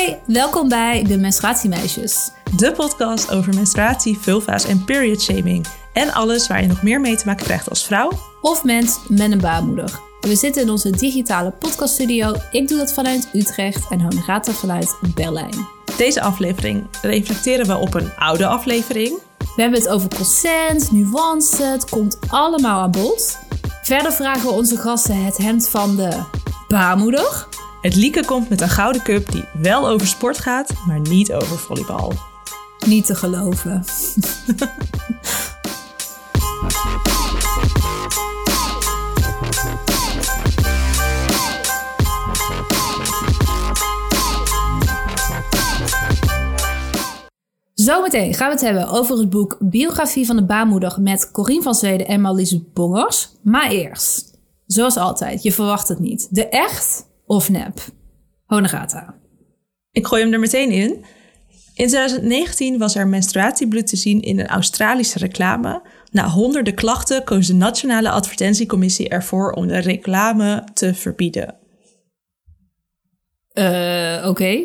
Hoi, welkom bij de Menstruatiemeisjes. De podcast over menstruatie, vulva's en period shaming. En alles waar je nog meer mee te maken krijgt als vrouw. Of mens met een baarmoeder. We zitten in onze digitale podcaststudio. Ik doe dat vanuit Utrecht en Honorata vanuit Berlijn. Deze aflevering reflecteren we op een oude aflevering. We hebben het over consent, nuance, het komt allemaal aan bod. Verder vragen we onze gasten het hemd van de baarmoeder. Het Lieke komt met een gouden cup die wel over sport gaat, maar niet over volleybal. Niet te geloven. Zometeen gaan we het hebben over het boek Biografie van de baarmoeder met Corine van Zweden en Marlies Bongers. Maar eerst, zoals altijd, je verwacht het niet. De echt of nep? Honegata. Ik gooi hem er meteen in. In 2019 was er menstruatiebloed te zien in een Australische reclame. Na honderden klachten koos de Nationale Advertentiecommissie ervoor om de reclame te verbieden. Uh, Oké.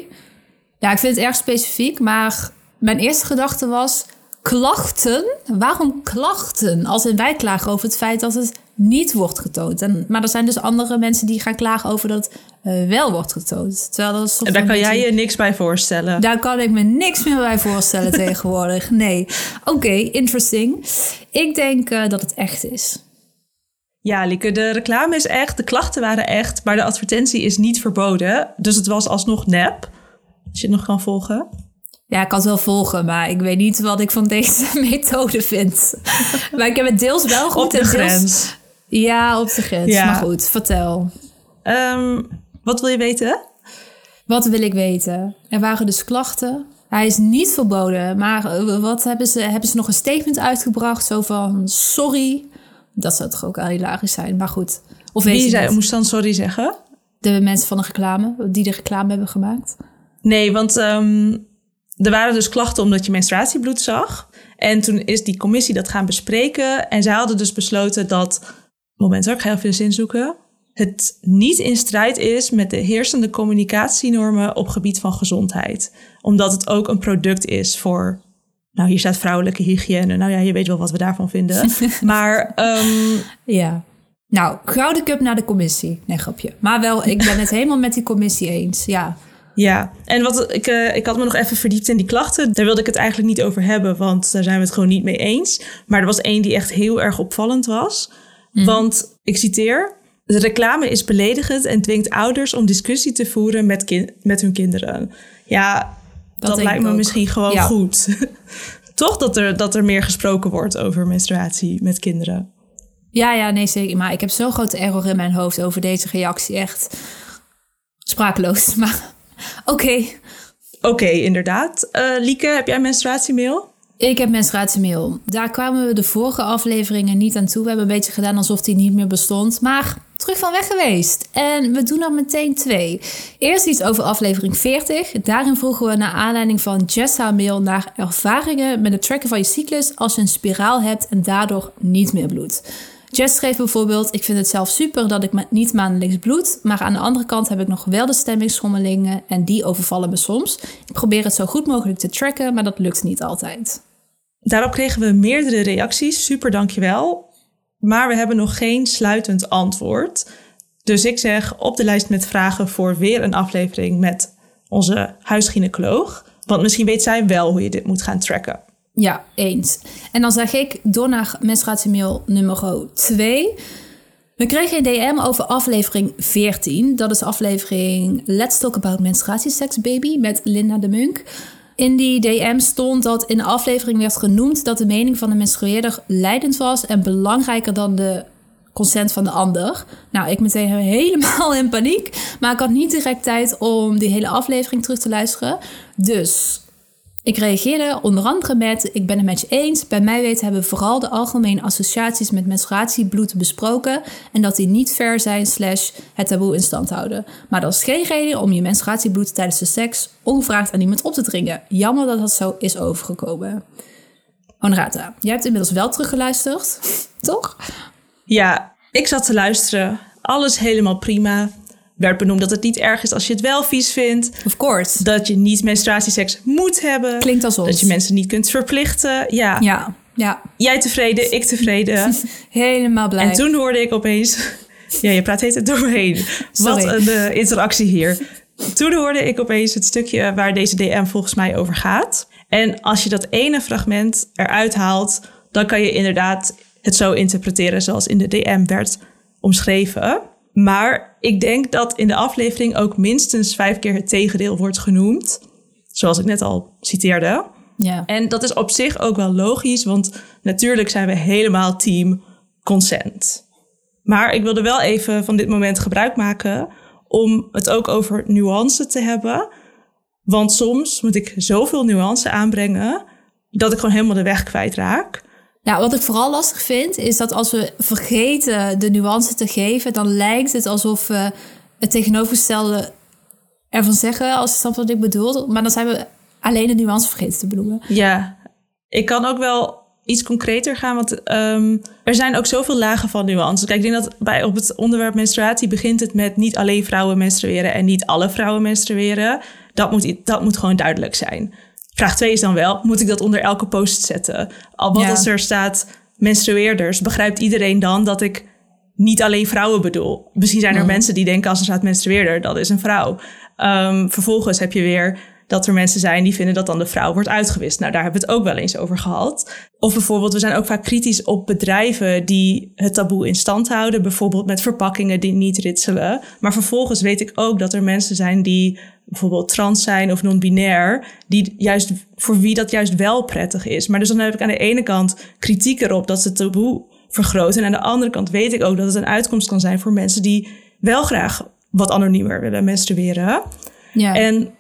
Ja, ik vind het erg specifiek, maar mijn eerste gedachte was: klachten? Waarom klachten? Als in wij klagen over het feit dat het niet wordt getoond. En, maar er zijn dus andere mensen die gaan klagen over dat het uh, wel wordt getoond. Terwijl dat is en daar kan jij je niks bij voorstellen. Daar kan ik me niks meer bij voorstellen tegenwoordig. Nee. Oké, okay, interesting. Ik denk uh, dat het echt is. Ja, Lieke, de reclame is echt, de klachten waren echt, maar de advertentie is niet verboden. Dus het was alsnog nep. Als je het nog kan volgen. Ja, ik kan het wel volgen, maar ik weet niet wat ik van deze methode vind. maar ik heb het deels wel goed. Op de grens. Ja, op de grens. Ja. Maar goed, vertel. Um, wat wil je weten? Wat wil ik weten? Er waren dus klachten. Hij is niet verboden, maar eh, wat hebben ze? Hebben ze nog een statement uitgebracht? Zo van sorry. Dat zou toch ook al hilarisch zijn, maar goed. Of Wie zei, moest dan sorry zeggen? De mensen van de reclame, die de reclame hebben gemaakt. Nee, want um, er waren dus klachten omdat je menstruatiebloed zag. En toen is die commissie dat gaan bespreken. En zij hadden dus besloten dat. Moment hoor, ik ga even de zin zoeken. Het niet in strijd is met de heersende communicatienormen op gebied van gezondheid. Omdat het ook een product is voor. Nou, hier staat vrouwelijke hygiëne. Nou ja, je weet wel wat we daarvan vinden. maar. Um, ja. Nou, gouden cup naar de commissie. Nee, grapje. Maar wel, ik ben het helemaal met die commissie eens. Ja. Ja, en wat ik, uh, ik had me nog even verdiept in die klachten. Daar wilde ik het eigenlijk niet over hebben, want daar zijn we het gewoon niet mee eens. Maar er was één die echt heel erg opvallend was. Mm. Want ik citeer: De reclame is beledigend en dwingt ouders om discussie te voeren met, met hun kinderen. Ja, dat, dat lijkt me misschien gewoon ja. goed. Toch dat er, dat er meer gesproken wordt over menstruatie met kinderen. Ja, ja, nee, zeker. Maar ik heb zo'n grote error in mijn hoofd over deze reactie. Echt sprakeloos. Maar Oké. Oké, inderdaad. Uh, Lieke, heb jij menstruatiemail? Ik heb menstruatiemail. Daar kwamen we de vorige afleveringen niet aan toe. We hebben een beetje gedaan alsof die niet meer bestond. Maar terug van weg geweest. En we doen er meteen twee. Eerst iets over aflevering 40. Daarin vroegen we naar aanleiding van Jessa mail naar ervaringen met het tracken van je cyclus als je een spiraal hebt en daardoor niet meer bloedt. Jess schreef bijvoorbeeld: Ik vind het zelf super dat ik niet maandelijks bloed, maar aan de andere kant heb ik nog wel de stemmingsschommelingen en die overvallen me soms. Ik probeer het zo goed mogelijk te tracken, maar dat lukt niet altijd. Daarop kregen we meerdere reacties. Super, dankjewel. Maar we hebben nog geen sluitend antwoord. Dus ik zeg op de lijst met vragen voor weer een aflevering met onze huisgynaecoloog. Want misschien weet zij wel hoe je dit moet gaan tracken. Ja, eens. En dan zeg ik door naar menstruatiemail nummer 2. We kregen een DM over aflevering 14. Dat is aflevering Let's Talk About Menstruatiesex Baby met Linda de Munk. In die DM stond dat in de aflevering werd genoemd dat de mening van de menstrueerder leidend was en belangrijker dan de consent van de ander. Nou, ik meteen helemaal in paniek, maar ik had niet direct tijd om die hele aflevering terug te luisteren. Dus ik reageerde onder andere met: Ik ben het met je eens. Bij mij weten hebben vooral de algemene associaties met menstruatiebloed besproken. En dat die niet ver zijn, slash het taboe in stand houden. Maar dat is geen reden om je menstruatiebloed tijdens de seks ongevraagd aan iemand op te dringen. Jammer dat dat zo is overgekomen. Honorata, jij hebt inmiddels wel teruggeluisterd, toch? Ja, ik zat te luisteren. Alles helemaal prima. Werd benoemd dat het niet erg is als je het wel vies vindt. Of course. Dat je niet menstruatieseks moet hebben. Klinkt als ons. Dat je mensen niet kunt verplichten. Ja. Ja, ja. Jij tevreden, ik tevreden. Helemaal blij. En toen hoorde ik opeens... Ja, je praat heet het door me heen. Wat Sorry. een eh, interactie hier. Toen hoorde ik opeens het stukje waar deze DM volgens mij over gaat. En als je dat ene fragment eruit haalt... dan kan je inderdaad het zo interpreteren zoals in de DM werd omschreven. Maar ik denk dat in de aflevering ook minstens vijf keer het tegendeel wordt genoemd. Zoals ik net al citeerde. Ja. En dat is op zich ook wel logisch, want natuurlijk zijn we helemaal team consent. Maar ik wilde wel even van dit moment gebruik maken om het ook over nuance te hebben. Want soms moet ik zoveel nuance aanbrengen dat ik gewoon helemaal de weg kwijtraak. Ja, wat ik vooral lastig vind, is dat als we vergeten de nuance te geven, dan lijkt het alsof we het tegenovergestelde ervan zeggen, als je snapt wat ik bedoel. Maar dan zijn we alleen de nuance vergeten te benoemen. Ja, ik kan ook wel iets concreter gaan, want ehm, er zijn ook zoveel lagen van nuance. Kijk, ik denk dat bij op het onderwerp menstruatie begint het met niet alleen vrouwen menstrueren en niet alle vrouwen menstrueren. Dat moet, dat moet gewoon duidelijk zijn. Vraag 2 is dan wel, moet ik dat onder elke post zetten? Al wat Ja. als er staat menstrueerders, begrijpt iedereen dan dat ik niet alleen vrouwen bedoel? Misschien zijn er Mhm. mensen die denken als er staat menstrueerder, dat is een vrouw. Ehm, vervolgens heb je weer dat er mensen zijn die vinden dat dan de vrouw wordt uitgewist. Nou, daar hebben we het ook wel eens over gehad. Of bijvoorbeeld, we zijn ook vaak kritisch op bedrijven die het taboe in stand houden. Bijvoorbeeld met verpakkingen die niet ritselen. Maar vervolgens weet ik ook dat er mensen zijn die bijvoorbeeld trans zijn of non-binair, die juist voor wie dat juist wel prettig is. Maar dus dan heb ik aan de ene kant kritiek erop dat ze het taboe vergroten. En aan de andere kant weet ik ook dat het een uitkomst kan zijn voor mensen die wel graag wat anoniemer willen menstrueren. Ja. En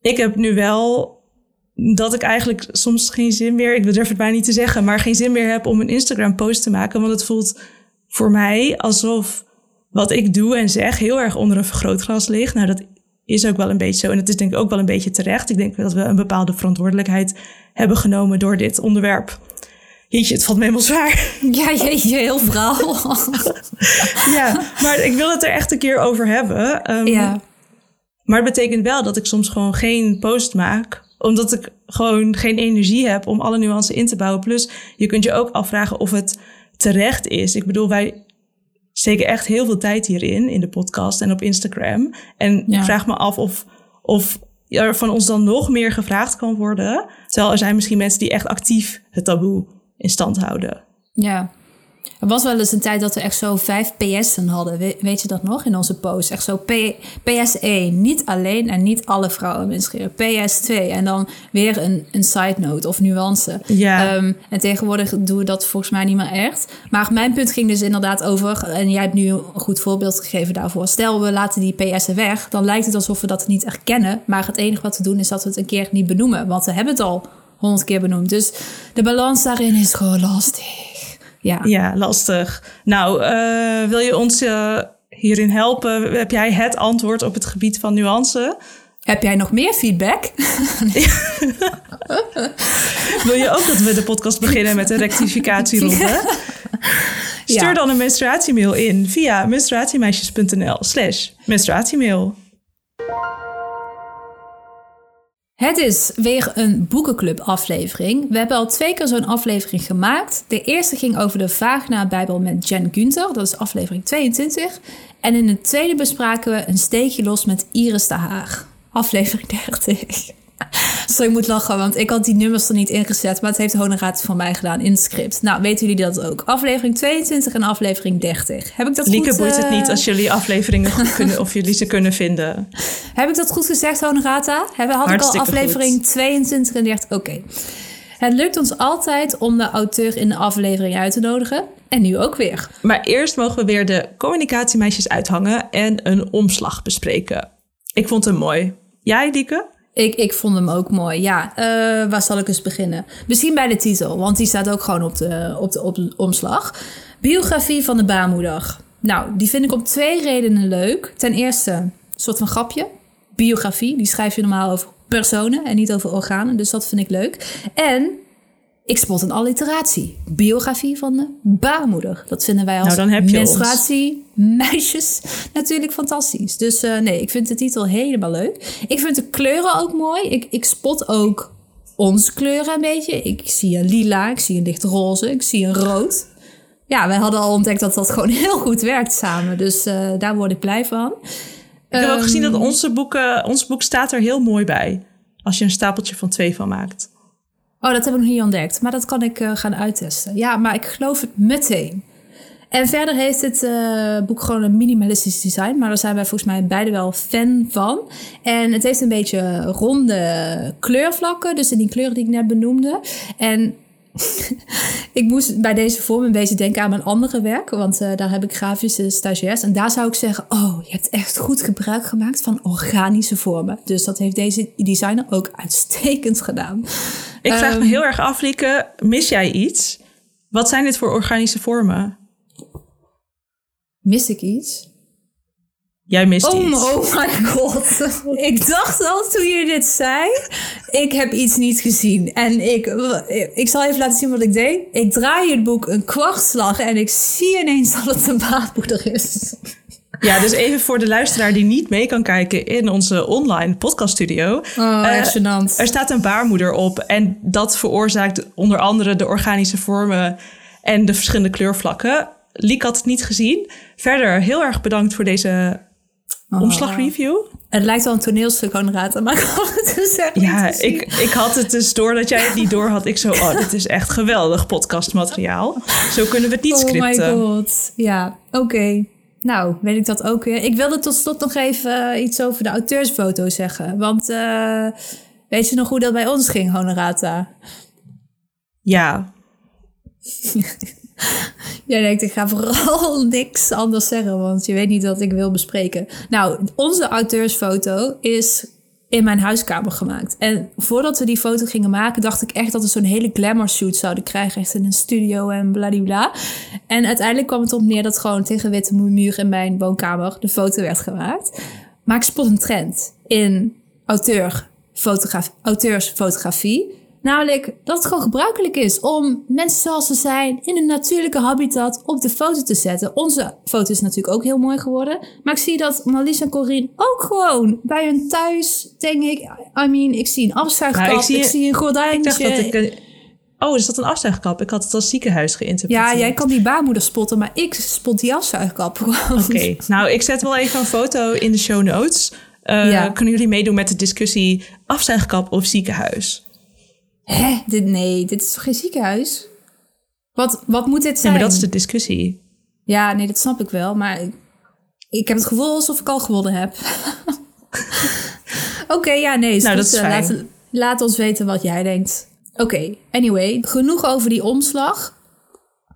ik heb nu wel dat ik eigenlijk soms geen zin meer, ik durf het bijna niet te zeggen, maar geen zin meer heb om een Instagram post te maken. Want het voelt voor mij alsof wat ik doe en zeg heel erg onder een vergrootglas ligt. Nou, dat is ook wel een beetje zo. En dat is denk ik ook wel een beetje terecht. Ik denk dat we een bepaalde verantwoordelijkheid hebben genomen door dit onderwerp. Jeetje, het valt me helemaal zwaar. ja, jeetje, heel verhaal. ja, maar ik wil het er echt een keer over hebben. Ehm, ja. Maar het betekent wel dat ik soms gewoon geen post maak. Omdat ik gewoon geen energie heb om alle nuances in te bouwen. Plus, je kunt je ook afvragen of het terecht is. Ik bedoel, wij steken echt heel veel tijd hierin, in de podcast en op Instagram. En Ja. ik vraag me af of, of er van ons dan nog meer gevraagd kan worden. Terwijl er zijn misschien mensen die echt actief het taboe in stand houden. Ja. Er was wel eens een tijd dat we echt zo vijf PS'en hadden. We- weet je dat nog? In onze post. Echt zo P, PS1. Niet alleen en niet alle vrouwen menstrueren. PS2. En dan weer een, een side note of nuance. Ja. Ehm, en tegenwoordig doen we dat volgens mij niet meer echt. Maar mijn punt ging dus inderdaad over... en jij hebt nu een goed voorbeeld gegeven daarvoor. Stel, we laten die PS'en weg. Dan lijkt het alsof we dat niet erkennen. Maar het enige wat we doen is dat we het een keer niet benoemen. Want we hebben het al honderd keer benoemd. Dus de balans daarin is gewoon lastig. Ja. Ja, lastig. Nou, eh, wil je ons eh, hierin helpen? Heb jij het antwoord op het gebied van nuance? Heb jij nog meer feedback? Wil je ook dat we de podcast beginnen met een rectificatieronde? Stuur Ja. dan een menstruatiemail in via menstruatiemeisjes.nl slash menstruatiemail. Het is weer een boekenclub aflevering. We hebben al twee keer zo'n aflevering gemaakt. De eerste ging over de Vagina Bijbel met Jen Günther. Dat is aflevering 22. En in de tweede bespraken we een steekje los met Iris de Haag. Aflevering 30. Zo, ik moet lachen, want ik had die nummers er niet ingezet. Maar het heeft Honoraat van mij gedaan in het script. Nou, weten jullie dat ook? Aflevering 22 en aflevering 30. Heb ik dat Lieke goed... boeit het eh, niet als jullie afleveringen goed kunnen of jullie ze kunnen vinden. Heb ik dat goed gezegd, Honorata? Hebben, had ik al aflevering 22 en 30? Oké. Het lukt ons altijd om de auteur in de aflevering uit te nodigen. En nu ook weer. Maar eerst mogen we weer de communicatiemeisjes uithangen en een omslag bespreken. Ik vond hem mooi. Jij, Lieke? Ik, ik vond hem ook mooi. Ja, eh, waar zal ik eens beginnen? Misschien bij de titel, want die staat ook gewoon op de, op de, omslag. Biografie van de baarmoeder. Nou, die vind ik om twee redenen leuk. Ten eerste, een soort van grapje. Biografie, die schrijf je normaal over personen en niet over organen. Dus dat vind ik leuk. En Ik spot een alliteratie. Biografie van de baarmoeder. Dat vinden wij als Nou, menstruatie meisjes natuurlijk fantastisch. Dus eh, nee, ik vind de titel helemaal leuk. Ik vind de kleuren ook mooi. Ik, ik spot ook onze kleuren een beetje. Ik zie een lila, ik zie een licht roze, ik zie een rood. Ja, wij hadden al ontdekt dat dat gewoon heel goed werkt samen. Dus eh, daar word ik blij van. Ik heb ook gezien dat Ehm, onze boeken, ons boek staat er heel mooi bij. Als je een stapeltje van twee van maakt. Oh, dat heb ik nog niet ontdekt. Maar dat kan ik eh, gaan uittesten. Ja, maar ik geloof het meteen. En verder heeft het eh, boek gewoon een minimalistisch design. Maar daar zijn wij volgens mij beide wel fan van. En het heeft een beetje ronde kleurvlakken. Dus in die kleuren die ik net benoemde. En ik moest bij deze vorm een beetje denken aan mijn andere werk. Want eh, daar heb ik grafische stagiairs. En daar zou ik zeggen, oh, je hebt echt goed gebruik gemaakt van organische vormen. Dus dat heeft deze designer ook uitstekend gedaan. Ik vraag me Ehm, heel erg af, Lieke, mis jij iets? Wat zijn dit voor organische vormen? Mis ik iets? Jij mist Oh, iets. oh my god. ik dacht al toen je dit zei, ik heb iets niet gezien. En ik, ik zal even laten zien wat ik deed. Ik draai het boek een kwartslag en ik zie ineens dat het een baarmoeder is. Ja, dus even voor de luisteraar die niet mee kan kijken in onze online podcaststudio. Oh, Eh, echt. Er staat een baarmoeder op en dat veroorzaakt onder andere de organische vormen en de verschillende kleurvlakken. Liek had het niet gezien. Verder heel erg bedankt voor deze Oh. omslagreview. Het lijkt wel een toneelstuk, Honorata, maar ik kan het dus echt Ja, ik, ik had het dus door dat jij het niet door had. Ik zo, oh, dit is echt geweldig podcastmateriaal. Zo kunnen we het niet Oh my scripten. god. Ja, oké. Nou, weet ik dat ook weer. Ik wilde tot slot nog even eh, iets over de auteursfoto zeggen. Want eh, weet je nog hoe dat bij ons ging, Honorata? Ja, Jij denkt, ik ga vooral niks anders zeggen, want je weet niet wat ik wil bespreken. Nou, onze auteursfoto is in mijn huiskamer gemaakt. En voordat we die foto gingen maken, dacht ik echt dat we zo'n hele glamour shoot zouden krijgen. Echt in een studio en bladibla. En uiteindelijk kwam het op neer dat gewoon tegen witte muur in mijn woonkamer de foto werd gemaakt. Maar ik spot een trend in auteurfotograf- auteursfotografie. Namelijk dat het gewoon gebruikelijk is om mensen zoals ze zijn in een natuurlijke habitat op de foto te zetten. Onze foto is natuurlijk ook heel mooi geworden. Maar ik zie dat Marlies en Corine ook gewoon bij hun thuis, denk ik. I mean, ik zie een afzuigkap, Nou, ik, ik zie- een gordijntje. ik dacht dat ik... Oh, is dat een afzuigkap? Ik had het als ziekenhuis geïnterpreteerd. Ja, jij kan die baarmoeder spotten, maar ik spot die afzuigkap gewoon. Oké, nou ik zet wel even een foto in de show notes. Eh, Ja. Kunnen jullie meedoen met de discussie afzuigkap of ziekenhuis? Hè? Dit, nee, dit is toch geen ziekenhuis? Wat, wat moet dit Ja, zijn? maar dat is de discussie. Ja, nee, dat snap ik wel. Maar ik, ik heb het gevoel alsof ik al gewonnen heb. Oké, ja, nee. is Nou, goed. dat is Eh. Laat, laat ons weten wat jij denkt. Oké, anyway. Genoeg over die omslag.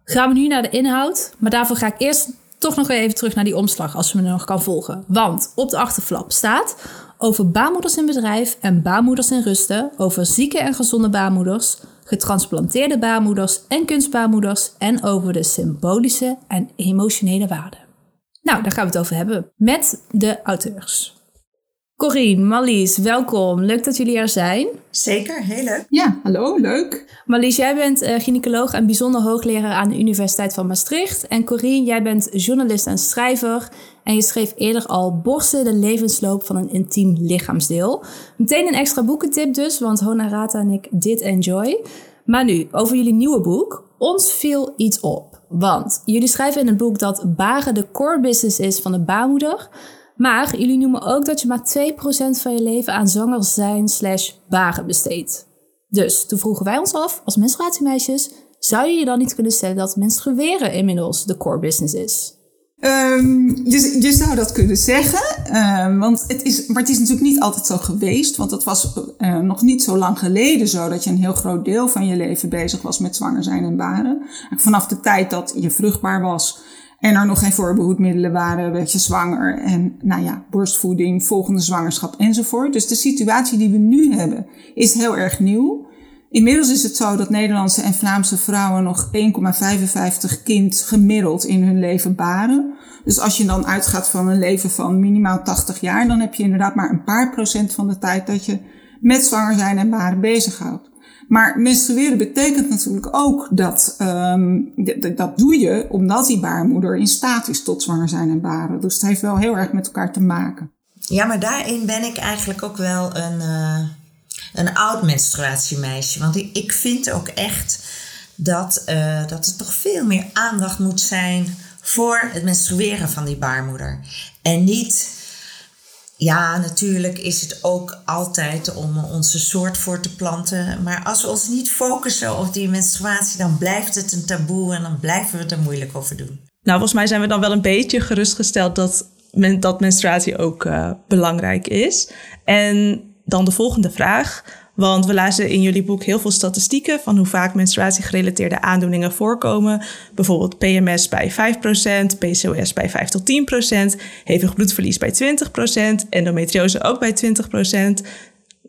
Gaan we nu naar de inhoud. Maar daarvoor ga ik eerst toch nog even terug naar die omslag. Als je me nog kan volgen. Want op de achterflap staat... Over baarmoeders in bedrijf en baarmoeders in rusten. Over zieke en gezonde baarmoeders. Getransplanteerde baarmoeders en kunstbaarmoeders. En over de symbolische en emotionele waarde. Nou, daar gaan we het over hebben met de auteurs. Corine, Marlies, welkom. Leuk dat jullie er zijn. Zeker, heel leuk. Ja, hallo, leuk. Marlies, jij bent eh, gynaecoloog en bijzonder hoogleraar aan de Universiteit van Maastricht. En Corine, jij bent journalist en schrijver. En je schreef eerder al Borsten, de levensloop van een intiem lichaamsdeel. Meteen een extra boekentip dus, want Honorata en ik dit enjoy. Maar nu, over jullie nieuwe boek. Ons viel iets op. Want jullie schrijven in het boek dat baren de core business is van de baarmoeder. Maar jullie noemen ook dat je maar 2% van je leven aan zwanger zijn slash baren besteedt. Dus toen vroegen wij ons af, als menstruatiemeisjes, zou je je dan niet kunnen stellen dat menstrueren inmiddels de core business is? Ehm, je, je zou dat kunnen zeggen, ehm, want het is, maar het is natuurlijk niet altijd zo geweest. Want het was eh, nog niet zo lang geleden zo dat je een heel groot deel van je leven bezig was met zwanger zijn en baren. Vanaf de tijd dat je vruchtbaar was en er nog geen voorbehoedmiddelen waren, werd je zwanger. En nou ja, borstvoeding, volgende zwangerschap enzovoort. Dus de situatie die we nu hebben is heel erg nieuw. Inmiddels is het zo dat Nederlandse en Vlaamse vrouwen nog 1,55 kind gemiddeld in hun leven baren. Dus als je dan uitgaat van een leven van minimaal 80 jaar, dan heb je inderdaad maar een paar procent van de tijd dat je met zwanger zijn en baren bezighoudt. Maar menstrueren betekent natuurlijk ook dat, um, dat doe je omdat die baarmoeder in staat is tot zwanger zijn en baren. Dus het heeft wel heel erg met elkaar te maken. Ja, maar daarin ben ik eigenlijk ook wel een, uh, een oud menstruatiemeisje. Want ik, ik vind ook echt dat, uh, dat er toch veel meer aandacht moet zijn voor het menstrueren van die baarmoeder. En niet ja, natuurlijk is het ook altijd om onze soort voor te planten. Maar als we ons niet focussen op die menstruatie, dan blijft het een taboe en dan blijven we er moeilijk over doen. Nou, volgens mij zijn we dan wel een beetje gerustgesteld dat, men, dat menstruatie ook uh, belangrijk is. En dan de volgende vraag. Want we lazen in jullie boek heel veel statistieken van hoe vaak menstruatiegerelateerde aandoeningen voorkomen. Bijvoorbeeld PMS bij 5%, PCOS bij 5 tot 10%, hevig bloedverlies bij 20%, endometriose ook bij 20%.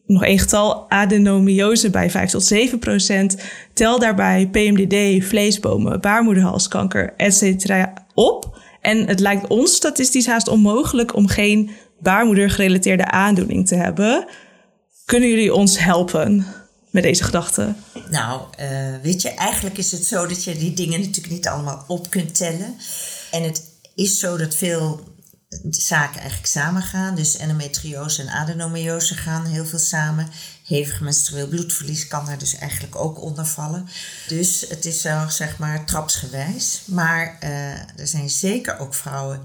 Nog één getal, adenomiose bij 5 tot 7% Tel daarbij PMDD, vleesbomen, baarmoederhalskanker, etc. op. En het lijkt ons statistisch haast onmogelijk om geen baarmoedergerelateerde aandoening te hebben. Kunnen jullie ons helpen met deze gedachten? Nou, uh, weet je, eigenlijk is het zo dat je die dingen natuurlijk niet allemaal op kunt tellen. En het is zo dat veel zaken eigenlijk samengaan. Dus endometriose en adenomiose gaan heel veel samen. Hevig menstrueel bloedverlies kan daar dus eigenlijk ook onder vallen. Dus het is wel zeg maar trapsgewijs. Maar uh, er zijn zeker ook vrouwen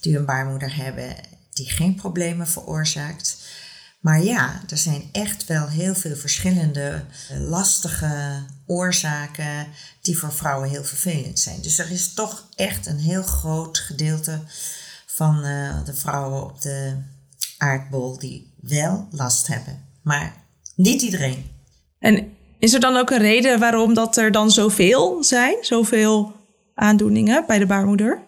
die een baarmoeder hebben die geen problemen veroorzaakt. Maar ja, er zijn echt wel heel veel verschillende eh, lastige oorzaken die voor vrouwen heel vervelend zijn. Dus er is toch echt een heel groot gedeelte van uh, de vrouwen op de aardbol die wel last hebben. Maar niet iedereen. En is er dan ook een reden waarom dat er dan zoveel zijn? Zoveel aandoeningen bij de baarmoeder?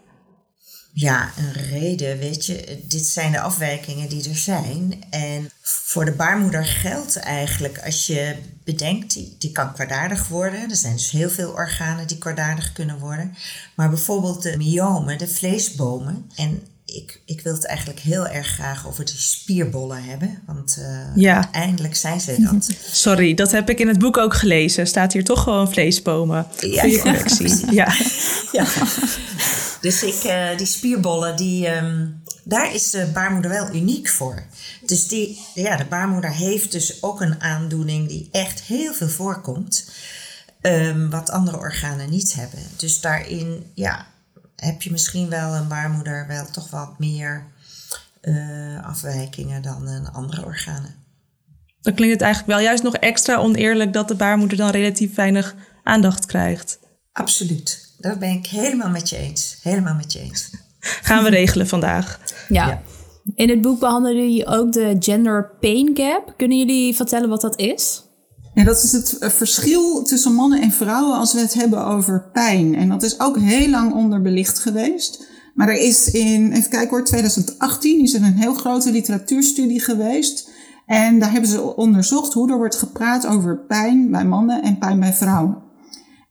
Ja, een reden, weet je. Dit zijn de afwijkingen die er zijn. En voor de baarmoeder geldt eigenlijk, als je bedenkt, die, die kan kwaadaardig worden. Er zijn dus heel veel organen die kwaadaardig kunnen worden. Maar bijvoorbeeld de myomen, de vleesbomen. En ik, ik wil het eigenlijk heel erg graag over die spierbollen hebben. Want uh, ja. eindelijk zijn ze dat. Sorry, dat heb ik in het boek ook gelezen. Staat hier toch gewoon vleesbomen. Ja, Goeie correctie. Ja. ja. Dus ik, uh, die spierbollen, die, um, daar is de baarmoeder wel uniek voor. Dus die, ja, de baarmoeder heeft dus ook een aandoening die echt heel veel voorkomt. Um, wat andere organen niet hebben. Dus daarin, ja, heb je misschien wel een baarmoeder wel toch wat meer uh, afwijkingen dan een andere organen. Dan klinkt het eigenlijk wel juist nog extra oneerlijk dat de baarmoeder dan relatief weinig aandacht krijgt. Absoluut. Daar ben ik helemaal met je eens. Helemaal met je eens. Gaan we regelen vandaag. Ja. ja. In het boek behandelen jullie ook de gender pain gap. Kunnen jullie vertellen wat dat is? Ja, dat is het eh, verschil tussen mannen en vrouwen als we het hebben over pijn. En dat is ook heel lang onderbelicht geweest. Maar er is in, even kijken hoor, 2018 is er een heel grote literatuurstudie geweest. En daar hebben ze onderzocht hoe er wordt gepraat over pijn bij mannen en pijn bij vrouwen.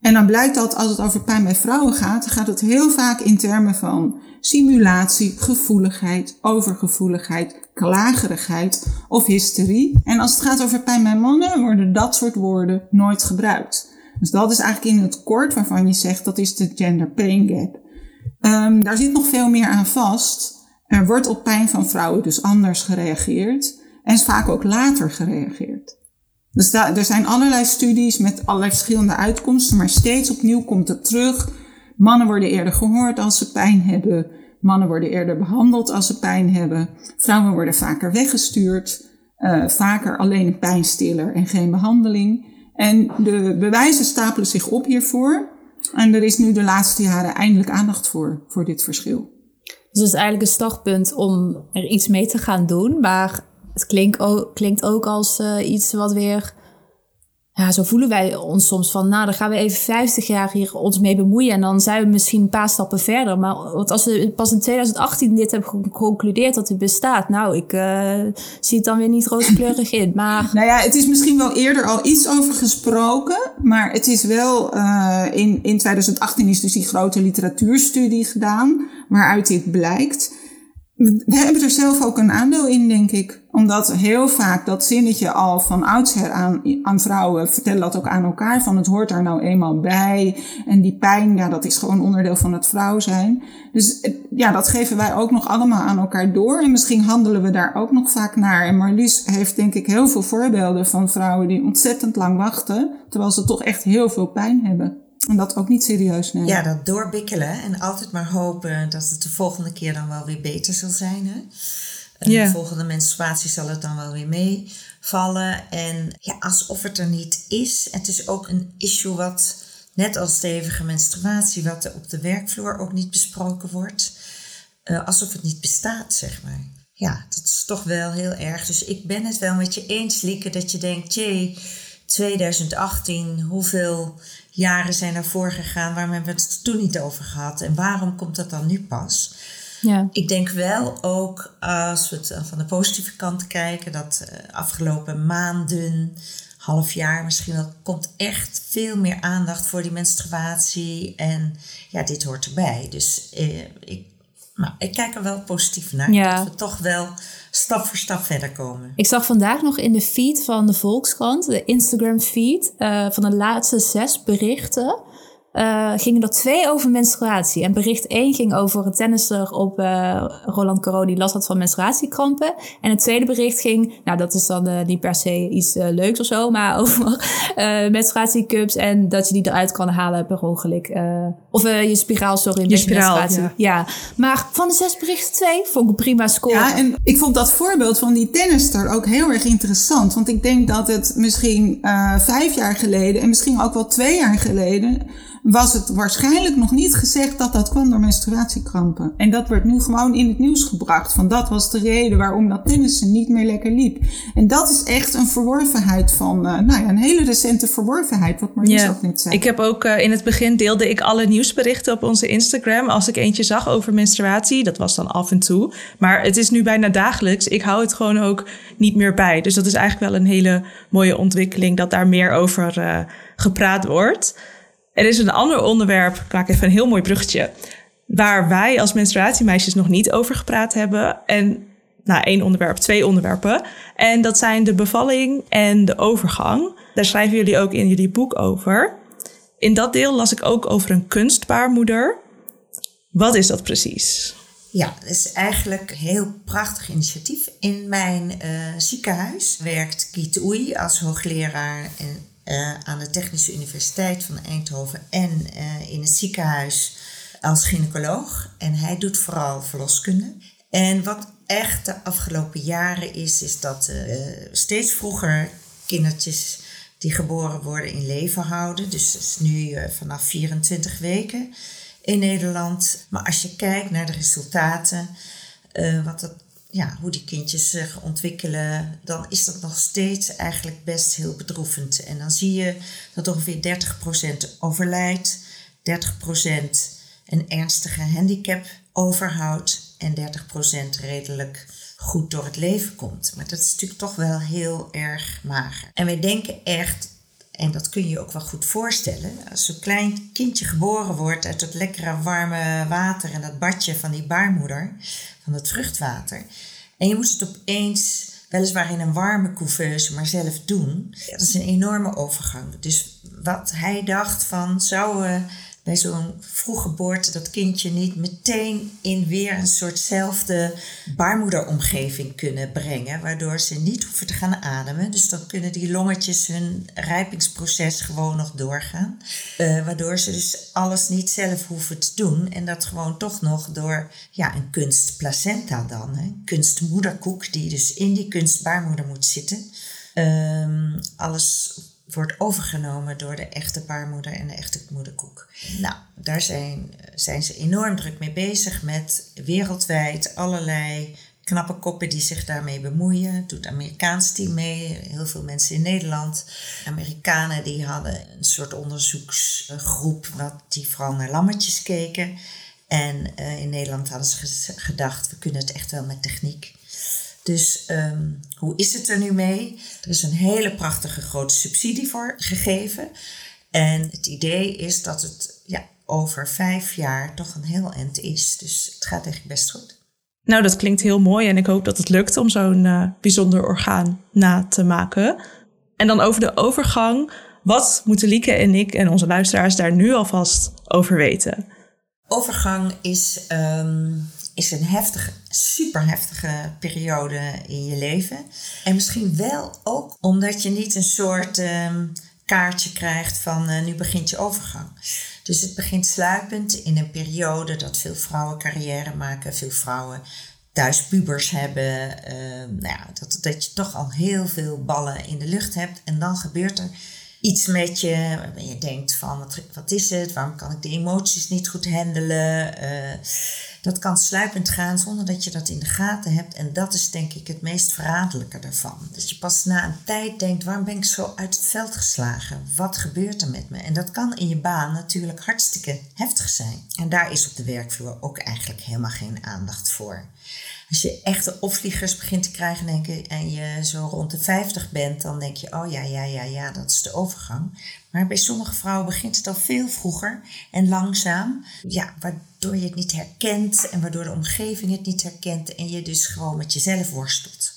En dan blijkt dat als het over pijn bij vrouwen gaat, gaat het heel vaak in termen van simulatie, gevoeligheid, overgevoeligheid, klagerigheid of hysterie. En als het gaat over pijn bij mannen, worden dat soort woorden nooit gebruikt. Dus dat is eigenlijk in het kort waarvan je zegt dat is de gender pain gap. Um, daar zit nog veel meer aan vast. Er wordt op pijn van vrouwen dus anders gereageerd en is vaak ook later gereageerd. Dus er zijn allerlei studies met allerlei verschillende uitkomsten, maar steeds opnieuw komt het terug. Mannen worden eerder gehoord als ze pijn hebben. Mannen worden eerder behandeld als ze pijn hebben. Vrouwen worden vaker weggestuurd. Uh, vaker alleen een pijnstiller en geen behandeling. En de bewijzen stapelen zich op hiervoor. En er is nu de laatste jaren eindelijk aandacht voor, voor dit verschil. Dus het is eigenlijk een startpunt om er iets mee te gaan doen. Maar het klinkt ook, klinkt ook als uh, iets wat weer ja, zo voelen wij ons soms van, nou, dan gaan we even 50 jaar hier ons mee bemoeien en dan zijn we misschien een paar stappen verder. Maar want als we pas in 2018 dit hebben geconcludeerd dat het bestaat, nou, ik uh, zie het dan weer niet rooskleurig in. Maar... nou ja, het is misschien wel eerder al iets over gesproken, maar het is wel, uh, in, in 2018 is dus die grote literatuurstudie gedaan, waaruit dit blijkt. We hebben er zelf ook een aandeel in, denk ik. Omdat heel vaak dat zinnetje al van oudsher aan, aan vrouwen vertellen dat ook aan elkaar. Van het hoort daar nou eenmaal bij. En die pijn, ja, dat is gewoon onderdeel van het vrouw zijn. Dus ja, dat geven wij ook nog allemaal aan elkaar door. En misschien handelen we daar ook nog vaak naar. En Marlies heeft denk ik heel veel voorbeelden van vrouwen die ontzettend lang wachten. Terwijl ze toch echt heel veel pijn hebben. En dat ook niet serieus nemen. Ja, dat doorbikkelen en altijd maar hopen dat het de volgende keer dan wel weer beter zal zijn. Hè? De volgende menstruatie zal het dan wel weer meevallen. En ja, alsof het er niet is. Het is ook een issue wat, net als stevige menstruatie, wat er op de werkvloer ook niet besproken wordt. Uh, alsof het niet bestaat, zeg maar. Ja, dat is toch wel heel erg. Dus ik ben het wel met je eens, Lieke, dat je denkt, jee, 2018, hoeveel jaren zijn ervoor gegaan, waarom hebben we het toen niet over gehad en waarom komt dat dan nu pas? Ja. Ik denk wel ook als we het van de positieve kant kijken, dat uh, afgelopen maanden, half jaar misschien wel, komt echt veel meer aandacht voor die menstruatie. En ja, dit hoort erbij. Dus uh, ik, nou, ik kijk er wel positief naar. Dat we toch wel stap voor stap verder komen. Ik zag vandaag nog in de feed van de Volkskrant, de Instagram feed, uh, van de laatste zes berichten uh, gingen er twee over menstruatie. En bericht één ging over een tennisser op uh, Roland Caro die last had van menstruatiekrampen. En het tweede bericht ging, nou dat is dan uh, niet per se iets leuks of zo, maar over menstruatiecups en dat je die eruit kan halen per ongeluk. Of je spiraal, sorry, je spiraal. Ja. ja. maar van de zes berichten twee vond ik een prima score. Ja, en ik vond dat voorbeeld van die tennister ook heel erg interessant. Want ik denk dat het misschien vijf jaar geleden en misschien ook wel twee jaar geleden was het waarschijnlijk nog niet gezegd dat dat kwam door menstruatiekrampen. En dat werd nu gewoon in het nieuws gebracht. Van dat was de reden waarom dat tennissen niet meer lekker liep. En dat is echt een verworvenheid van, uh, nou ja, een hele recente verworvenheid, wat Marlies ja. ook net zei. Ik heb ook uh, in het begin deelde ik alle nieuwsberichten op onze Instagram. Als ik eentje zag over menstruatie, dat was dan af en toe. Maar het is nu bijna dagelijks. Ik hou het gewoon ook niet meer bij. Dus dat is eigenlijk wel een hele mooie ontwikkeling dat daar meer over uh, gepraat wordt. Er is een ander onderwerp, ik maak even een heel mooi bruggetje, waar wij als menstruatiemeisjes nog niet over gepraat hebben. En nou, één onderwerp, twee onderwerpen. En dat zijn de bevalling en de overgang. Daar schrijven jullie ook in jullie boek over. In dat deel las ik ook over een kunstbaarmoeder. Wat is dat precies? Ja, het is eigenlijk een heel prachtig initiatief. In mijn uh, ziekenhuis werkt Kiet Oei als hoogleraar en uh, aan de Technische Universiteit van Eindhoven en uh, in het ziekenhuis als gynaecoloog. En hij doet vooral verloskunde. En wat echt de afgelopen jaren is, is dat steeds vroeger kindertjes die geboren worden in leven houden. Dus is nu vanaf 24 weken in Nederland. Maar als je kijkt naar de resultaten, wat dat ja, hoe die kindjes zich ontwikkelen, dan is dat nog steeds eigenlijk best heel bedroevend. En dan zie je dat ongeveer 30% overlijdt, 30% een ernstige handicap overhoudt en 30% redelijk goed door het leven komt. Maar dat is natuurlijk toch wel heel erg mager. En wij denken echt, en dat kun je je ook wel goed voorstellen, als zo'n klein kindje geboren wordt uit dat lekkere warme water en dat badje van die baarmoeder, van het vruchtwater. En je moet het opeens, weliswaar in een warme couveuse, maar zelf doen. dat is een enorme overgang. Dus wat hij dacht van, zouden bij zo'n vroege geboorte dat kindje niet meteen in weer een soortzelfde baarmoederomgeving kunnen brengen, waardoor ze niet hoeven te gaan ademen. Dus dan kunnen die longetjes hun rijpingsproces gewoon nog doorgaan, uh, waardoor ze dus alles niet zelf hoeven te doen en dat gewoon toch nog door ja, een kunstplacenta dan, hè, kunstmoederkoek die dus in die kunstbaarmoeder moet zitten. Um, alles wordt overgenomen door de echte baarmoeder en de echte moederkoek. Nou, daar zijn, zijn ze enorm druk mee bezig met wereldwijd allerlei knappe koppen die zich daarmee bemoeien. Doet Amerikaans team mee, heel veel mensen in Nederland. Amerikanen die hadden een soort onderzoeksgroep wat die vooral naar lammetjes keken. En uh, in Nederland hadden ze gedacht, we kunnen het echt wel met techniek. Dus um, hoe is het er nu mee? Er is een hele prachtige grote subsidie voor gegeven. En het idee is dat het ja, over vijf jaar toch een heel eind is. Dus het gaat eigenlijk best goed. Nou, dat klinkt heel mooi en ik hoop dat het lukt om zo'n uh, bijzonder orgaan na te maken. En dan over de overgang. Wat moeten Lieke en ik en onze luisteraars daar nu alvast over weten? Overgang is, um, is een heftige, super heftige periode in je leven. En misschien wel ook omdat je niet een soort um, kaartje krijgt van uh, nu begint je overgang. Dus het begint sluipend in een periode dat veel vrouwen carrière maken, veel vrouwen thuis pubers hebben. Uh, nou ja, dat, dat je toch al heel veel ballen in de lucht hebt. En dan gebeurt er iets met je waarbij je denkt van wat, wat is het? Waarom kan ik de emoties niet goed handelen? Uh, dat kan sluipend gaan zonder dat je dat in de gaten hebt. En dat is denk ik het meest verraderlijke daarvan. Dat je pas na een tijd denkt, waarom ben ik zo uit het veld geslagen? Wat gebeurt er met me? En dat kan in je baan natuurlijk hartstikke heftig zijn. En daar is op de werkvloer ook eigenlijk helemaal geen aandacht voor. Als je echte opvliegers begint te krijgen denk ik, en je zo rond de 50 bent, dan denk je, oh ja, ja, ja, ja, dat is de overgang. Maar bij sommige vrouwen begint het al veel vroeger en langzaam. Ja, waardoor je het niet herkent en waardoor de omgeving het niet herkent en je dus gewoon met jezelf worstelt.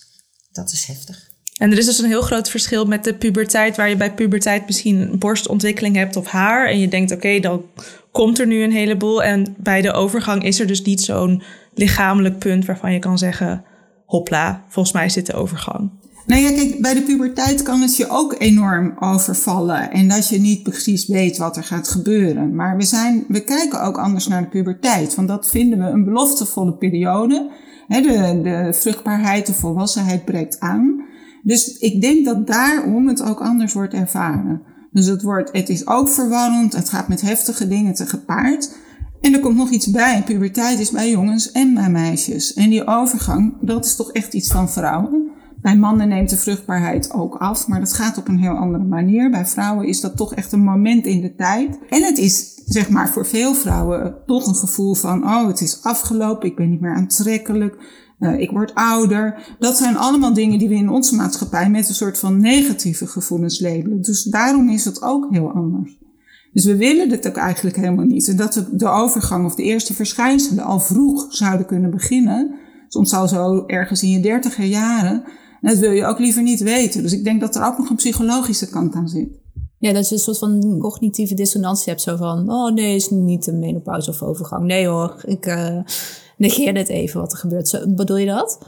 Dat is heftig. En er is dus een heel groot verschil met de puberteit, waar je bij puberteit misschien borstontwikkeling hebt of haar. En je denkt, oké, dan komt er nu een heleboel. En bij de overgang is er dus niet zo'n lichamelijk punt waarvan je kan zeggen: hopla, volgens mij zit de overgang. Nou ja, kijk, bij de puberteit kan het je ook enorm overvallen. En dat je niet precies weet wat er gaat gebeuren. Maar we, zijn, we kijken ook anders naar de puberteit. Want dat vinden we een beloftevolle periode. de, de vruchtbaarheid, de volwassenheid breekt aan. Dus ik denk dat daarom het ook anders wordt ervaren. Dus het, wordt, het is ook verwarrend, het gaat met heftige dingen te gepaard. En er komt nog iets bij. Puberteit is bij jongens en bij meisjes. En die overgang, dat is toch echt iets van vrouwen. Bij mannen neemt de vruchtbaarheid ook af, maar dat gaat op een heel andere manier. Bij vrouwen is dat toch echt een moment in de tijd. En het is, zeg maar, voor veel vrouwen toch een gevoel van: oh, het is afgelopen, ik ben niet meer aantrekkelijk, uh, ik word ouder. Dat zijn allemaal dingen die we in onze maatschappij met een soort van negatieve gevoelens labelen. Dus daarom is het ook heel anders. Dus we willen dit ook eigenlijk helemaal niet. En dat we de overgang of de eerste verschijnselen al vroeg zouden kunnen beginnen. Soms al zo ergens in je dertiger jaren. En dat wil je ook liever niet weten. Dus ik denk dat er ook nog een psychologische kant aan zit. Ja, dat je een soort van cognitieve dissonantie hebt. Zo van, oh nee, is niet een menopauze of overgang. Nee hoor, ik uh, negeer net even wat er gebeurt. Zo, bedoel je dat?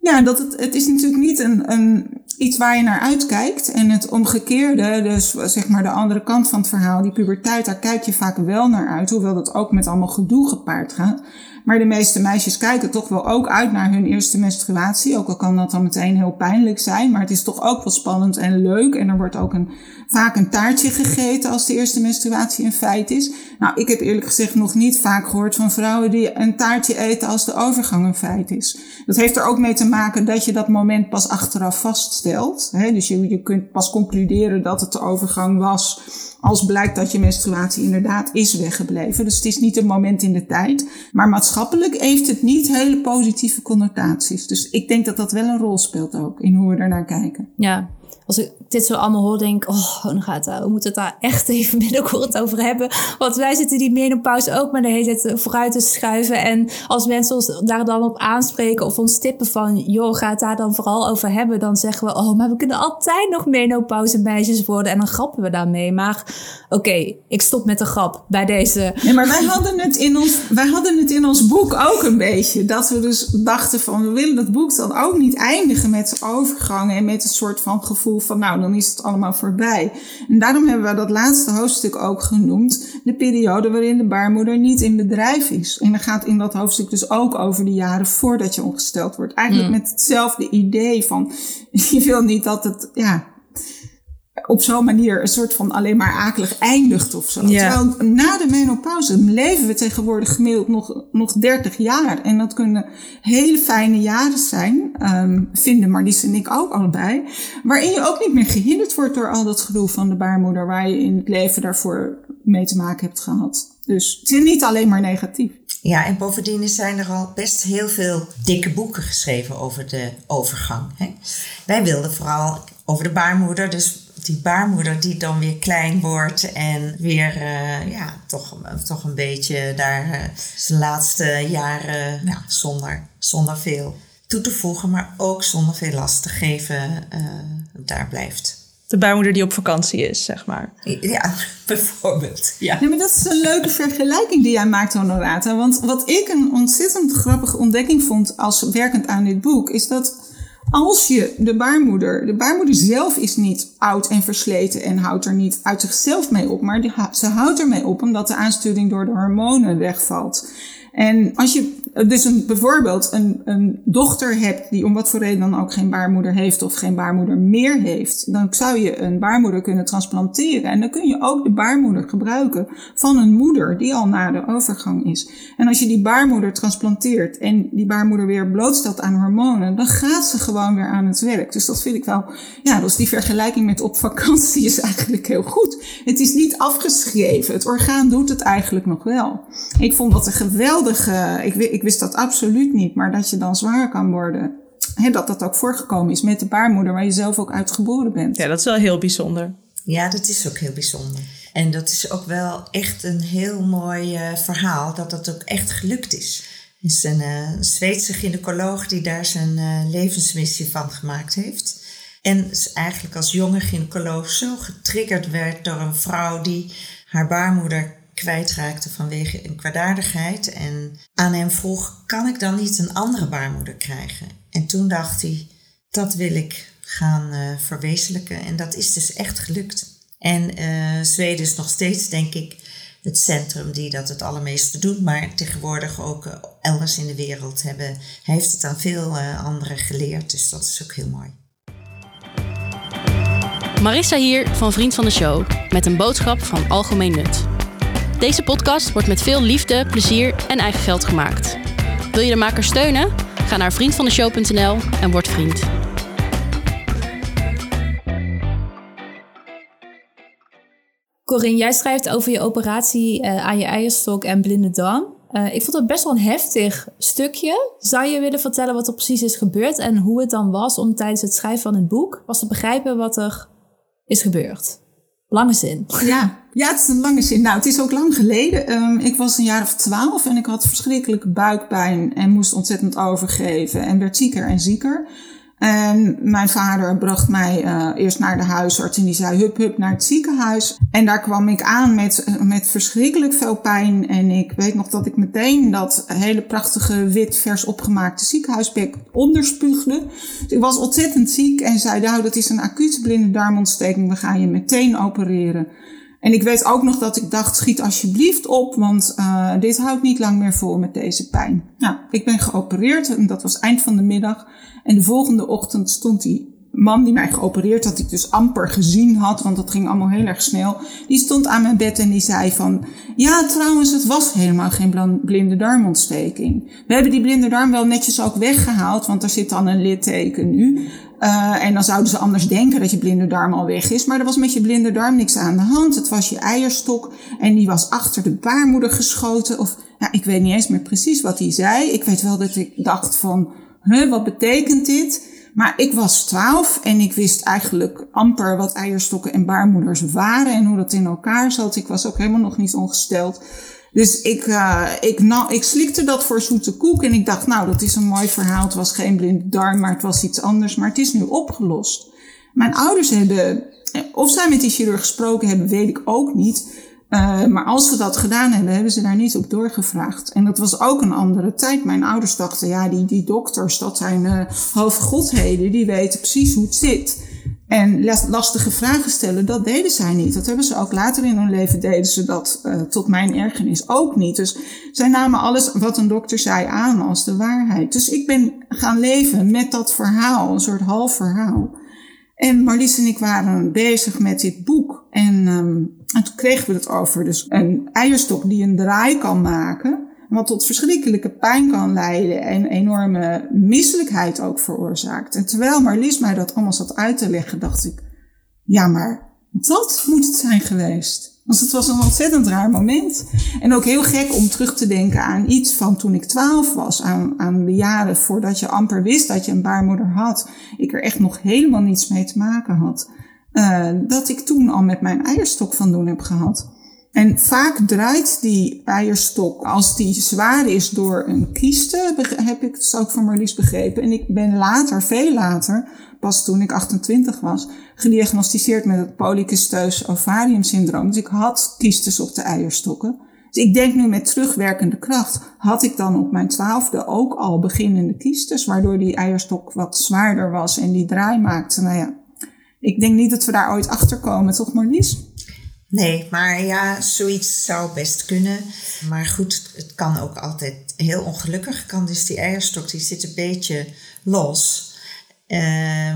Ja, dat het, het is natuurlijk niet een, een, iets waar je naar uitkijkt. En het omgekeerde, dus zeg maar de andere kant van het verhaal, die puberteit, daar kijk je vaak wel naar uit. Hoewel dat ook met allemaal gedoe gepaard gaat. Maar de meeste meisjes kijken toch wel ook uit naar hun eerste menstruatie. Ook al kan dat dan meteen heel pijnlijk zijn. Maar het is toch ook wel spannend en leuk. En er wordt ook een, vaak een taartje gegeten als de eerste menstruatie een feit is. Nou, ik heb eerlijk gezegd nog niet vaak gehoord van vrouwen die een taartje eten als de overgang een feit is. Dat heeft er ook mee te maken dat je dat moment pas achteraf vaststelt. Dus je, je kunt pas concluderen dat het de overgang was als blijkt dat je menstruatie inderdaad is weggebleven. Dus het is niet een moment in de tijd. Maar maatschappelijk heeft het niet hele positieve connotaties. Dus ik denk dat dat wel een rol speelt ook in hoe we ernaar kijken. Ja, als ik dit zo allemaal hoor, denk ik, oh, dan gaat, we moeten het daar echt even binnenkort over hebben. Want wij zitten die menopauze ook maar de hele tijd vooruit te schuiven. En als mensen ons daar dan op aanspreken of ons tippen van, joh, ga het daar dan vooral over hebben. Dan zeggen we, oh, maar we kunnen altijd nog menopauze meisjes worden. En dan grappen we daarmee. Maar oké, ik stop met de grap bij deze. Nee, maar wij hadden, het in ons, wij hadden het in ons boek ook een beetje. Dat we dus dachten van, we willen het boek dan ook niet eindigen met overgangen en met een soort van gevoel van nou, dan is het allemaal voorbij. En daarom hebben we dat laatste hoofdstuk ook genoemd, de periode waarin de baarmoeder niet in bedrijf is. En dan gaat in dat hoofdstuk dus ook over de jaren voordat je ongesteld wordt. Eigenlijk met hetzelfde idee van, je wil niet dat het, ja, op zo'n manier een soort van alleen maar akelig eindigt of zo. Ja. Terwijl na de menopauze leven we tegenwoordig gemiddeld nog, nog 30 jaar. En dat kunnen hele fijne jaren zijn, um, vinden Marlies en ik ook allebei. Waarin je ook niet meer gehinderd wordt door al dat gedoe van de baarmoeder waar je in het leven daarvoor mee te maken hebt gehad. Dus het is niet alleen maar negatief. Ja, en bovendien zijn er al best heel veel dikke boeken geschreven over de overgang. Hè? Wij wilden vooral over de baarmoeder, dus die baarmoeder die dan weer klein wordt en weer uh, ja, toch, toch een beetje daar uh, zijn laatste jaren ja, zonder, zonder veel toe te voegen, maar ook zonder veel last te geven uh, daar blijft. De baarmoeder die op vakantie is, zeg maar. Ja, bijvoorbeeld. Ja. ja, maar dat is een leuke vergelijking die jij maakt, Honorata. Want wat ik een ontzettend grappige ontdekking vond als werkend aan dit boek, is dat als je de baarmoeder, de baarmoeder zelf is niet oud en versleten en houdt er niet uit zichzelf mee op, maar die, ze houdt ermee op omdat de aansturing door de hormonen wegvalt. En als je dus een, bijvoorbeeld een, een dochter hebt die om wat voor reden dan ook geen baarmoeder heeft of geen baarmoeder meer heeft, dan zou je een baarmoeder kunnen transplanteren. En dan kun je ook de baarmoeder gebruiken van een moeder die al na de overgang is. En als je die baarmoeder transplanteert en die baarmoeder weer blootstelt aan hormonen, dan gaat ze gewoon weer aan het werk. Dus dat vind ik wel, ja, dus die vergelijking met op vakantie is eigenlijk heel goed. Het is niet afgeschreven. Het orgaan doet het eigenlijk nog wel. Ik vond dat een geweldige, ik, ik wist dat absoluut niet, maar dat je dan zwanger kan worden. He, dat dat ook voorgekomen is met de baarmoeder waar je zelf ook uit geboren bent. Ja, dat is wel heel bijzonder. Ja, dat is ook heel bijzonder. En dat is ook wel echt een heel mooi uh, verhaal dat dat ook echt gelukt is. Er is een, uh, Zweedse gynaecoloog die daar zijn uh, levensmissie van gemaakt heeft. En eigenlijk als jonge gynaecoloog zo getriggerd werd door een vrouw die haar baarmoeder kwijtraakte vanwege een kwaadaardigheid. En aan hem vroeg, kan ik dan niet een andere baarmoeder krijgen? En toen dacht hij, dat wil ik gaan uh, verwezenlijken. En dat is dus echt gelukt. En uh, Zweden is nog steeds, denk ik, het centrum die dat het allermeeste doet. Maar tegenwoordig ook uh, elders in de wereld hebben. Heeft het aan veel anderen geleerd. Dus dat is ook heel mooi. Marissa hier van Vriend van de Show. Met een boodschap van algemeen nut. Deze podcast wordt met veel liefde, plezier en eigen geld gemaakt. Wil je de maker steunen? Ga naar vriendvandeshow.nl en word vriend. Corinne, jij schrijft over je operatie uh, aan je eierstok en blinde darm. Uh, ik vond het best wel een heftig stukje. Zou je willen vertellen wat er precies is gebeurd en hoe het dan was om tijdens het schrijven van het boek was te begrijpen wat er is gebeurd? Lange zin. Ja, ja, het is een lange zin. Nou, het is ook lang geleden. Um, ik was een jaar of twaalf en ik had verschrikkelijke buikpijn en moest ontzettend overgeven en werd zieker en zieker. En mijn vader bracht mij uh, eerst naar de huisarts en die zei hup hup naar het ziekenhuis. En daar kwam ik aan met, uh, met verschrikkelijk veel pijn. En ik weet nog dat ik meteen dat hele prachtige wit vers opgemaakte ziekenhuisbek onderspuugde. Dus ik was ontzettend ziek en zei nou dat is een acute blinde darmontsteking, we gaan je meteen opereren. En ik weet ook nog dat ik dacht, schiet alsjeblieft op, want uh, dit houdt niet lang meer vol met deze pijn. Nou, ik ben geopereerd en dat was eind van de middag. En de volgende ochtend stond die man die mij geopereerd had, ik dus amper gezien had, want dat ging allemaal heel erg snel. Die stond aan mijn bed en die zei van, ja trouwens, het was helemaal geen blinde darmontsteking. We hebben die blinde darm wel netjes ook weggehaald, want er zit dan een litteken nu. Uh, en dan zouden ze anders denken dat je blinde darm al weg is. Maar er was met je blinde darm niks aan de hand. Het was je eierstok en die was achter de baarmoeder geschoten. Of ja, ik weet niet eens meer precies wat hij zei. Ik weet wel dat ik dacht van, huh, wat betekent dit? Maar ik was twaalf en ik wist eigenlijk amper wat eierstokken en baarmoeders waren en hoe dat in elkaar zat. Ik was ook helemaal nog niet ongesteld. Dus ik, uh, ik, nou, ik slikte dat voor zoete koek en ik dacht, nou, dat is een mooi verhaal. Het was geen blinde darm, maar het was iets anders. Maar het is nu opgelost. Mijn ouders hebben, of zij met die chirurg gesproken hebben, weet ik ook niet. Uh, maar als ze dat gedaan hebben, hebben ze daar niet op doorgevraagd. En dat was ook een andere tijd. Mijn ouders dachten, ja, die, die dokters, dat zijn uh, hoofdgodheden, die weten precies hoe het zit. En lastige vragen stellen, dat deden zij niet. Dat hebben ze ook later in hun leven, deden ze dat uh, tot mijn ergernis ook niet. Dus zij namen alles wat een dokter zei aan als de waarheid. Dus ik ben gaan leven met dat verhaal, een soort half verhaal. En Marlies en ik waren bezig met dit boek. En, en toen kregen we het over dus een eierstok die een draai kan maken. Wat tot verschrikkelijke pijn kan leiden en enorme misselijkheid ook veroorzaakt. En terwijl Marlies mij dat allemaal zat uit te leggen, dacht ik, ja maar dat moet het zijn geweest. Want het was een ontzettend raar moment. En ook heel gek om terug te denken aan iets van toen ik twaalf was. Aan, aan de jaren voordat je amper wist dat je een baarmoeder had. Ik er echt nog helemaal niets mee te maken had. uh, dat ik toen al met mijn eierstok van doen heb gehad. En vaak draait die eierstok, als die zwaar is door een kieste, heb ik het ook van Marlies begrepen. En ik ben later, veel later, pas toen ik 28 was, gediagnosticeerd met het polycysteus ovarium syndroom. Dus ik had kiestes op de eierstokken. Dus ik denk nu met terugwerkende kracht, had ik dan op mijn twaalfde ook al beginnende kiestes, waardoor die eierstok wat zwaarder was en die draai maakte. Nou ja, ik denk niet dat we daar ooit achter komen, toch Marlies? Nee, maar ja, zoiets zou best kunnen. Maar goed, het kan ook altijd heel ongelukkig. Kan dus die eierstok, die zit een beetje los. Uh,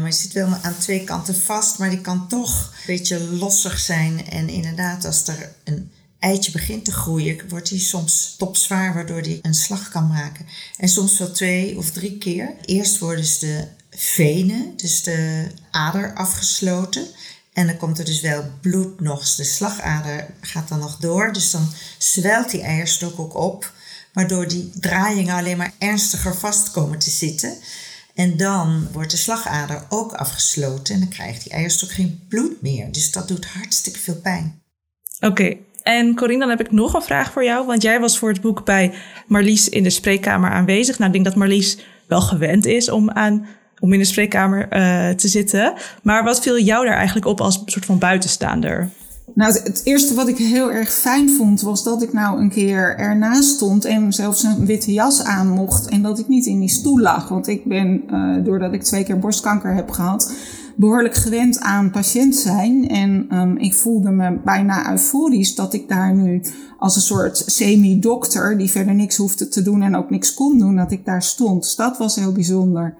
maar die zit wel aan twee kanten vast, maar die kan toch een beetje lossig zijn. En inderdaad, als er een eitje begint te groeien, wordt die soms topzwaar, waardoor die een slag kan maken. En soms wel twee of drie keer. Eerst worden ze de venen, dus de ader, afgesloten. En dan komt er dus wel bloed nog. De slagader gaat dan nog door. Dus dan zwelt die eierstok ook op. Waardoor die draaiingen alleen maar ernstiger vast komen te zitten. En dan wordt de slagader ook afgesloten. En dan krijgt die eierstok geen bloed meer. Dus dat doet hartstikke veel pijn. Oké, en Corinne, dan heb ik nog een vraag voor jou. Want jij was voor het boek bij Marlies in de spreekkamer aanwezig. Nou, ik denk dat Marlies wel gewend is om aan om in de spreekkamer uh, te zitten. Maar wat viel jou daar eigenlijk op als soort van buitenstaander? Nou, het, eerste wat ik heel erg fijn vond, was dat ik nou een keer ernaast stond en zelfs een witte jas aan mocht. En dat ik niet in die stoel lag. Want ik ben, uh, doordat ik twee keer borstkanker heb gehad, behoorlijk gewend aan patiënt zijn. En um, ik voelde me bijna euforisch dat ik daar nu als een soort semi-dokter, die verder niks hoefde te doen en ook niks kon doen, dat ik daar stond. Dus dat was heel bijzonder.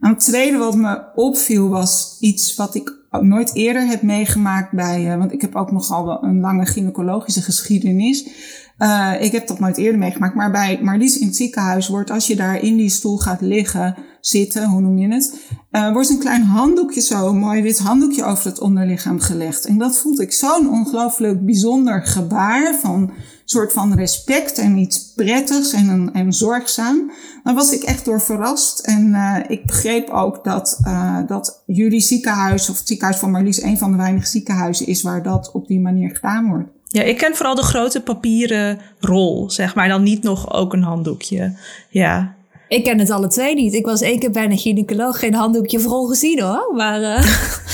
En het tweede wat me opviel was iets wat ik nooit eerder heb meegemaakt bij, uh, want ik heb ook nogal wel een lange gynaecologische geschiedenis. Uh, ik heb dat nooit eerder meegemaakt, maar bij Marlies in het ziekenhuis wordt als je daar in die stoel gaat liggen, zitten, hoe noem je het, uh, wordt een klein handdoekje zo, een mooi wit handdoekje over het onderlichaam gelegd. En dat vond ik zo'n ongelooflijk bijzonder gebaar van soort van respect en iets prettigs en, en zorgzaam. Daar was ik echt door verrast. En uh, ik begreep ook dat, uh, dat jullie ziekenhuis, of het ziekenhuis van Marlies, een van de weinige ziekenhuizen is waar dat op die manier gedaan wordt. Ja, ik ken vooral de grote papieren rol, zeg maar. Dan niet nog ook een handdoekje. Ja. Ik ken het alle twee niet. Ik was één keer bij een gynaecoloog, geen handdoekje vooral gezien hoor. Maar uh,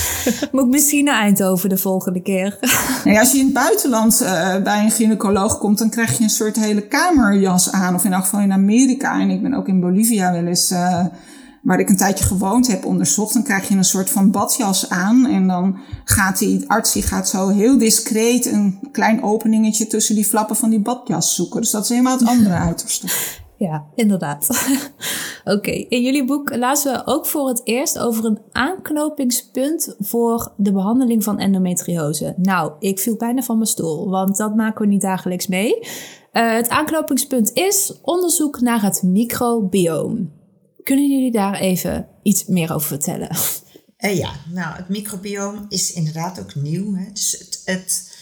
moet ik misschien naar Eindhoven de volgende keer. Nee, als je in het buitenland uh, bij een gynaecoloog komt, dan krijg je een soort hele kamerjas aan. Of in elk geval in Amerika. En ik ben ook in Bolivia wel eens, uh, waar ik een tijdje gewoond heb, onderzocht. Dan krijg je een soort van badjas aan. En dan gaat die arts die gaat zo heel discreet een klein openingetje tussen die flappen van die badjas zoeken. Dus dat is helemaal het andere uiterste. Ja, inderdaad. Oké, in jullie boek lazen we ook voor het eerst over een aanknopingspunt voor de behandeling van endometriose. Nou, ik viel bijna van mijn stoel, want dat maken we niet dagelijks mee. Uh, het aanknopingspunt is onderzoek naar het microbioom. Kunnen jullie daar even iets meer over vertellen? Uh, ja, nou, het microbioom is inderdaad ook nieuw. Hè? Dus het, het,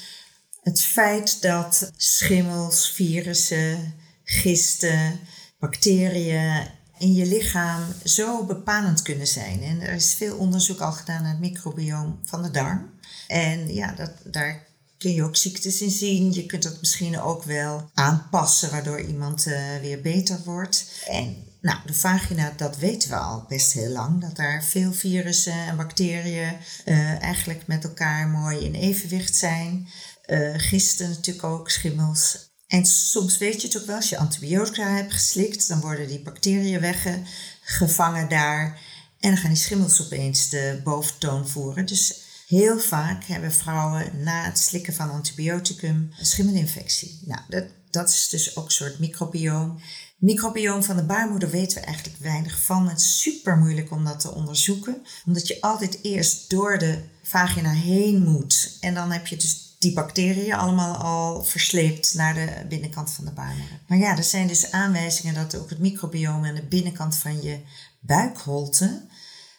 het feit dat schimmels, virussen gisten, bacteriën in je lichaam zo bepalend kunnen zijn. En er is veel onderzoek al gedaan naar het microbioom van de darm. En ja, dat, daar kun je ook ziektes in zien. Je kunt dat misschien ook wel aanpassen, waardoor iemand uh, weer beter wordt. En nou, de vagina, dat weten we al best heel lang. Dat daar veel virussen en bacteriën uh, eigenlijk met elkaar mooi in evenwicht zijn. Uh, gisten natuurlijk ook, schimmels. En soms weet je het ook wel, als je antibiotica hebt geslikt, dan worden die bacteriën weggevangen daar. En dan gaan die schimmels opeens de boventoon voeren. Dus heel vaak hebben vrouwen na het slikken van antibioticum een schimmelinfectie. Nou, dat, dat is dus ook een soort microbioom. Microbioom van de baarmoeder weten we eigenlijk weinig van. Het is super moeilijk om dat te onderzoeken, omdat je altijd eerst door de vagina heen moet. En dan heb je dus die bacteriën allemaal al versleept naar de binnenkant van de baarmoeder. Maar ja, er zijn dus aanwijzingen dat ook het microbiome aan de binnenkant van je buikholte,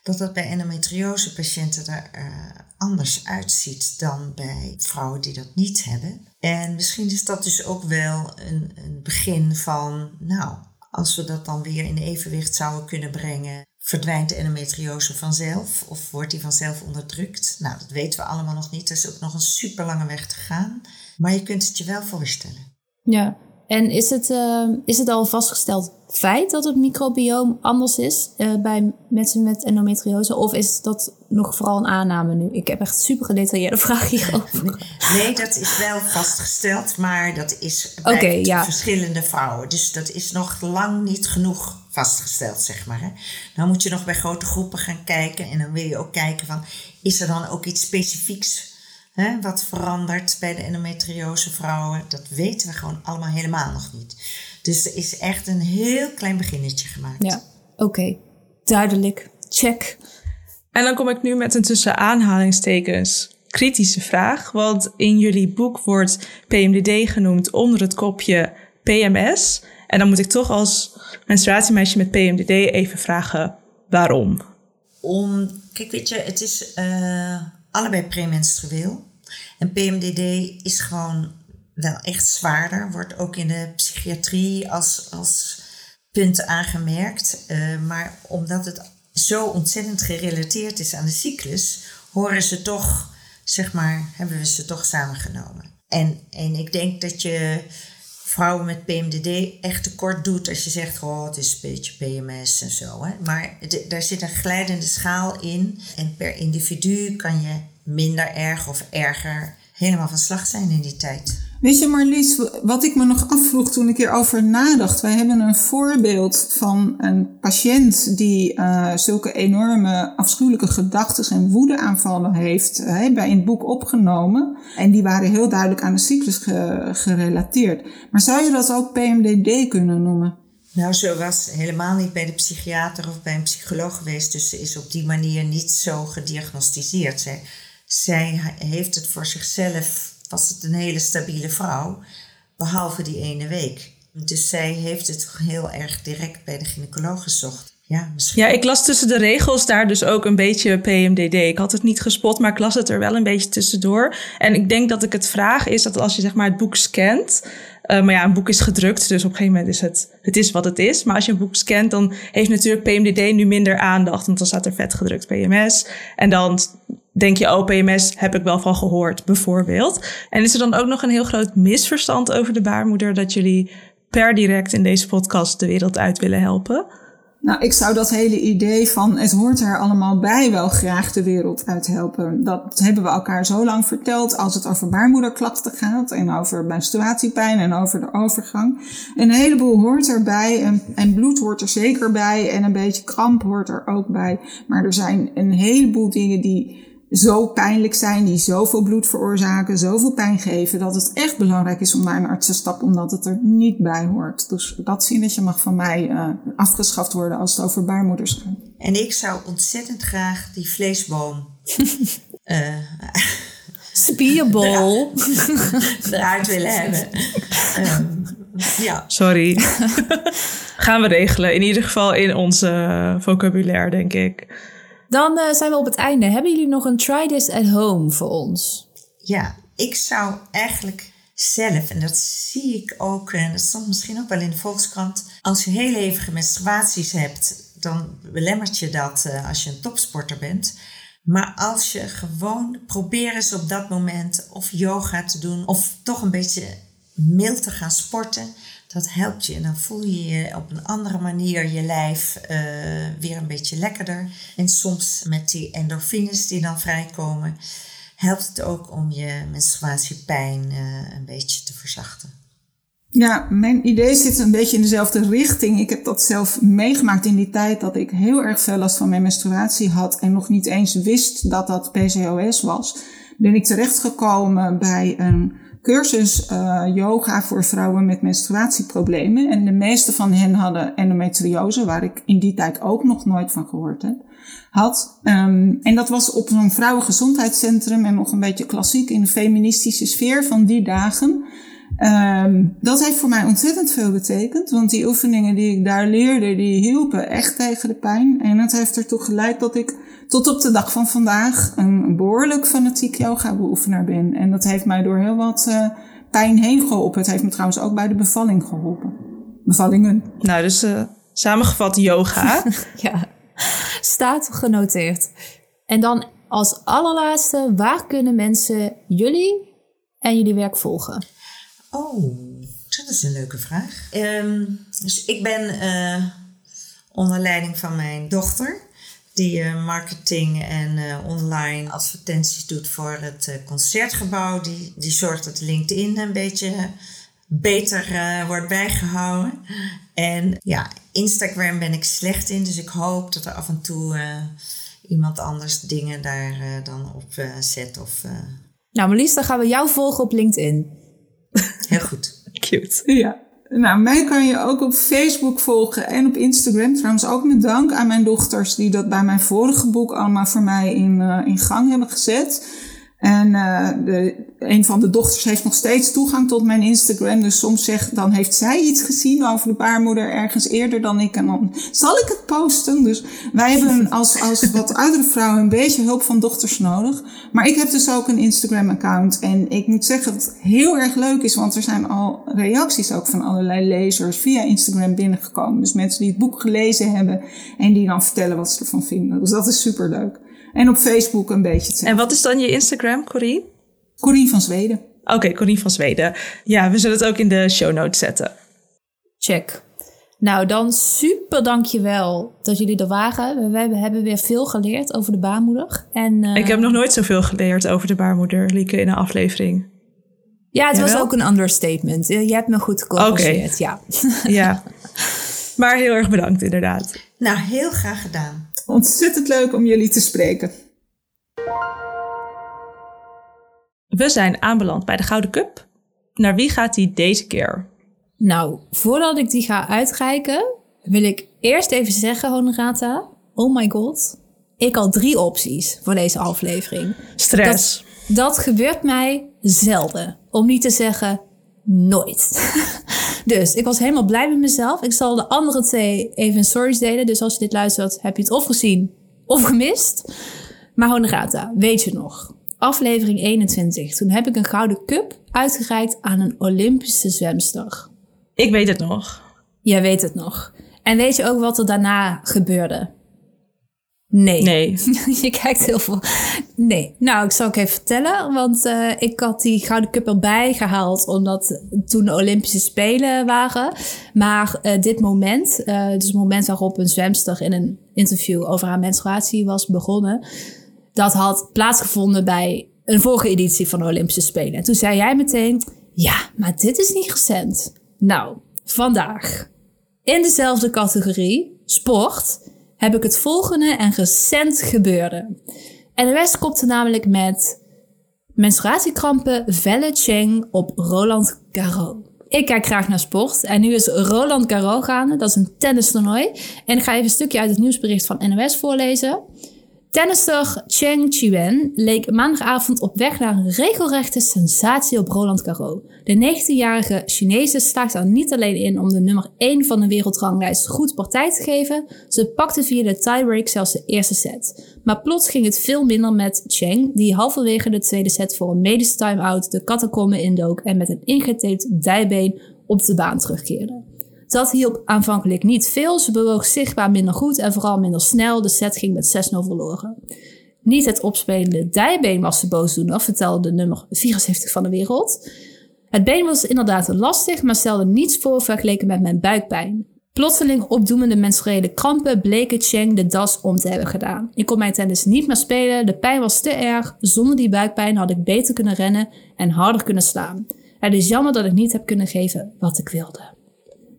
dat dat bij endometriose patiënten er uh, anders uitziet dan bij vrouwen die dat niet hebben. En misschien is dat dus ook wel een, een begin van, nou, als we dat dan weer in evenwicht zouden kunnen brengen, verdwijnt de endometriose vanzelf of wordt die vanzelf onderdrukt? Nou, dat weten we allemaal nog niet. Er is ook nog een super lange weg te gaan. Maar je kunt het je wel voorstellen. Ja, en is het, uh, is het al vastgesteld feit dat het microbioom anders is uh, bij mensen met endometriose? Of is dat nog vooral een aanname nu? Ik heb echt super gedetailleerde vragen hierover. Nee, dat is wel vastgesteld, maar dat is bij okay, ja. verschillende vrouwen. Dus dat is nog lang niet genoeg vastgesteld, zeg maar. Hè. Dan moet je nog bij grote groepen gaan kijken. En dan wil je ook kijken van, is er dan ook iets specifieks hè, wat verandert bij de endometriose vrouwen? Dat weten we gewoon allemaal helemaal nog niet. Dus er is echt een heel klein beginnetje gemaakt. Ja, oké. Duidelijk. Check. En dan kom ik nu met een tussen aanhalingstekens kritische vraag. Want in jullie boek wordt PMDD genoemd onder het kopje PMS. En dan moet ik toch als menstruatiemeisje met PMDD even vragen waarom. Om, kijk, weet je, het is uh, allebei premenstrueel. En PMDD is gewoon wel echt zwaarder. Wordt ook in de psychiatrie als, als punt aangemerkt. Uh, maar omdat het zo ontzettend gerelateerd is aan de cyclus, horen ze toch, zeg maar, hebben we ze toch samengenomen. En, en ik denk dat je vrouwen met PMDD echt tekort doet als je zegt, oh, het is een beetje PMS en zo. Hè. Maar daar zit een glijdende schaal in. En per individu kan je minder erg of erger helemaal van slag zijn in die tijd. Weet je Marlies, wat ik me nog afvroeg toen ik hierover nadacht. Wij hebben een voorbeeld van een patiënt die uh, zulke enorme afschuwelijke gedachten en woedeaanvallen heeft uh, bij het boek opgenomen. En die waren heel duidelijk aan de cyclus ge gerelateerd. Maar zou je dat ook PMDD kunnen noemen? Nou, zo was helemaal niet bij de psychiater of bij een psycholoog geweest. Dus ze is op die manier niet zo gediagnosticeerd. Zij, zij heeft het voor zichzelf was het een hele stabiele vrouw, behalve die ene week. Dus zij heeft het heel erg direct bij de gynaecoloog gezocht. Ja, misschien. ja, ik las tussen de regels daar dus ook een beetje PMDD. Ik had het niet gespot, maar ik las het er wel een beetje tussendoor. En ik denk dat ik het vraag is dat als je zeg maar het boek scant... Uh, maar ja, een boek is gedrukt, dus op een gegeven moment is het, het is wat het is. Maar als je een boek scant, dan heeft natuurlijk PMDD nu minder aandacht. Want dan staat er vet gedrukt PMS. En dan denk je, oh, PMS heb ik wel van gehoord, bijvoorbeeld. En is er dan ook nog een heel groot misverstand over de baarmoeder dat jullie per direct in deze podcast de wereld uit willen helpen? Nou, ik zou dat hele idee van het hoort er allemaal bij wel graag de wereld uit helpen. Dat hebben we elkaar zo lang verteld als het over baarmoederklachten gaat en over menstruatiepijn en over de overgang. Een heleboel hoort erbij en, en bloed hoort er zeker bij en een beetje kramp hoort er ook bij. Maar er zijn een heleboel dingen die zo pijnlijk zijn, die zoveel bloed veroorzaken, zoveel pijn geven, dat het echt belangrijk is om naar een arts te stappen, omdat het er niet bij hoort. Dus dat zinnetje mag van mij uh, afgeschaft worden als het over baarmoeders gaat. En ik zou ontzettend graag die vleesboom. uh, Spierbol. eruit willen hebben. Um, ja. Sorry. Gaan we regelen. In ieder geval in onze vocabulaire, denk ik. Dan uh, zijn we op het einde. Hebben jullie nog een try this at home voor ons? Ja, ik zou eigenlijk zelf, en dat zie ik ook, en dat stond misschien ook wel in de Volkskrant, als je heel hevige menstruaties hebt, dan belemmert je dat uh, als je een topsporter bent. Maar als je gewoon probeer eens op dat moment of yoga te doen of toch een beetje mild te gaan sporten, dat helpt je. En dan voel je je op een andere manier je lijf uh, weer een beetje lekkerder. En soms met die endorfines die dan vrijkomen, helpt het ook om je menstruatiepijn uh, een beetje te verzachten. Ja, mijn idee zit een beetje in dezelfde richting. Ik heb dat zelf meegemaakt in die tijd dat ik heel erg veel last van mijn menstruatie had en nog niet eens wist dat dat PCOS was. Ben ik terechtgekomen bij een cursus uh, yoga voor vrouwen met menstruatieproblemen. En de meeste van hen hadden endometriose, waar ik in die tijd ook nog nooit van gehoord heb. Had. Um, en dat was op zo'n vrouwengezondheidscentrum en nog een beetje klassiek in de feministische sfeer van die dagen. Um, dat heeft voor mij ontzettend veel betekend, want die oefeningen die ik daar leerde, die hielpen echt tegen de pijn. En het heeft ertoe geleid dat ik tot op de dag van vandaag een behoorlijk fanatiek yoga-beoefenaar ben. En dat heeft mij door heel wat uh, pijn heen geholpen. Het heeft me trouwens ook bij de bevalling geholpen. Bevallingen. Nou, dus uh, samengevat yoga. ja. Staat genoteerd. En dan als allerlaatste, waar kunnen mensen jullie en jullie werk volgen? Oh, dat is een leuke vraag. Ehm, dus ik ben eh, onder leiding van mijn dochter, die eh, marketing en eh, online advertenties doet voor het concertgebouw. Die, die zorgt dat LinkedIn een beetje beter wordt bijgehouden. En ja, Instagram ben ik slecht in, dus ik hoop dat er af en toe iemand anders dingen daar dan op zet. Of, Nou, Marlies, dan gaan we jou volgen op LinkedIn. Heel goed. Cute. Ja. Nou, mij kan je ook op Facebook volgen en op Instagram. Trouwens ook met dank aan mijn dochters die dat bij mijn vorige boek allemaal voor mij in, uh, in gang hebben gezet. En uh, de, een van de dochters heeft nog steeds toegang tot mijn Instagram. Dus soms zegt, dan heeft zij iets gezien over de baarmoeder ergens eerder dan ik. En dan zal ik het posten. Dus wij hebben als, als wat oudere vrouwen een beetje hulp van dochters nodig. Maar ik heb dus ook een Instagram account. En ik moet zeggen dat het heel erg leuk is. Want er zijn al reacties ook van allerlei lezers via Instagram binnengekomen. Dus mensen die het boek gelezen hebben. En die dan vertellen wat ze ervan vinden. Dus dat is super leuk. En op Facebook een beetje hetzelfde. En wat is dan je Instagram, Corine? Corine van Zweden. Oké, okay, Corine van Zweden. Ja, we zullen het ook in de show notes zetten. Check. Nou, dan super dankjewel dat jullie er waren. We hebben weer veel geleerd over de baarmoeder. En, uh... Ik heb nog nooit zoveel geleerd over de baarmoeder, Lieke, in een aflevering. Ja, het was ook een understatement. Je hebt me goed gecorrigeerd, okay. ja. ja. Maar heel erg bedankt, inderdaad. Nou, heel graag gedaan. Ontzettend leuk om jullie te spreken. We zijn aanbeland bij de Gouden Cup. Naar wie gaat die deze keer? Nou, voordat ik die ga uitreiken, wil ik eerst even zeggen, Honorata. Oh my god. Ik had drie opties voor deze aflevering. Stress. Dat, dat gebeurt mij zelden. Om niet te zeggen nooit. dus ik was helemaal blij met mezelf. Ik zal de andere twee even in stories delen. Dus als je dit luistert, heb je het of gezien of gemist. Maar Honorata, weet je nog? Aflevering 21. Toen heb ik een gouden cup uitgereikt aan een Olympische zwemster. Ik weet het nog. Jij weet het nog. En weet je ook wat er daarna gebeurde? Nee. Nee. je kijkt heel veel. Nee. Nou, ik zal ook even vertellen. Want uh, ik had die Gouden Cup erbij gehaald. Omdat toen de Olympische Spelen waren. Maar uh, dit moment, uh, dus het moment waarop een zwemster in een interview over haar menstruatie was begonnen. Dat had plaatsgevonden bij een vorige editie van de Olympische Spelen. En toen zei jij meteen, ja, maar dit is niet recent. Nou, vandaag. In dezelfde categorie, sport heb ik het volgende en recent gebeurde. Rest kopte namelijk met menstruatiekrampen, Velle Cheng op Roland Garros. Ik kijk graag naar sport. En nu is Roland Garros gaande. Dat is een tennistoernooi. En ik ga even een stukje uit het nieuwsbericht van NOS voorlezen. Tennister Cheng Chiwen leek maandagavond op weg naar een regelrechte sensatie op Roland Garros. De 19-jarige Chinese slaagde er niet alleen in om de nummer 1 van de wereldranglijst goed partij te geven, ze pakte via de tiebreak zelfs de eerste set. Maar plots ging het veel minder met Cheng, die halverwege de tweede set voor een medische time-out de catacombe indook en met een ingetaped dijbeen op de baan terugkeerde. Dat hielp aanvankelijk niet veel. Ze bewoog zichtbaar minder goed en vooral minder snel. De set ging met 6-0 verloren. Niet het opspelende dijbeen was de boosdoener, vertelde de nummer 74 van de wereld. Het been was inderdaad lastig, maar stelde niets voor vergeleken met mijn buikpijn. Plotseling opdoemende menstruele krampen bleken Cheng de das om te hebben gedaan. Ik kon mijn tennis niet meer spelen, de pijn was te erg. Zonder die buikpijn had ik beter kunnen rennen en harder kunnen slaan. Het is jammer dat ik niet heb kunnen geven wat ik wilde.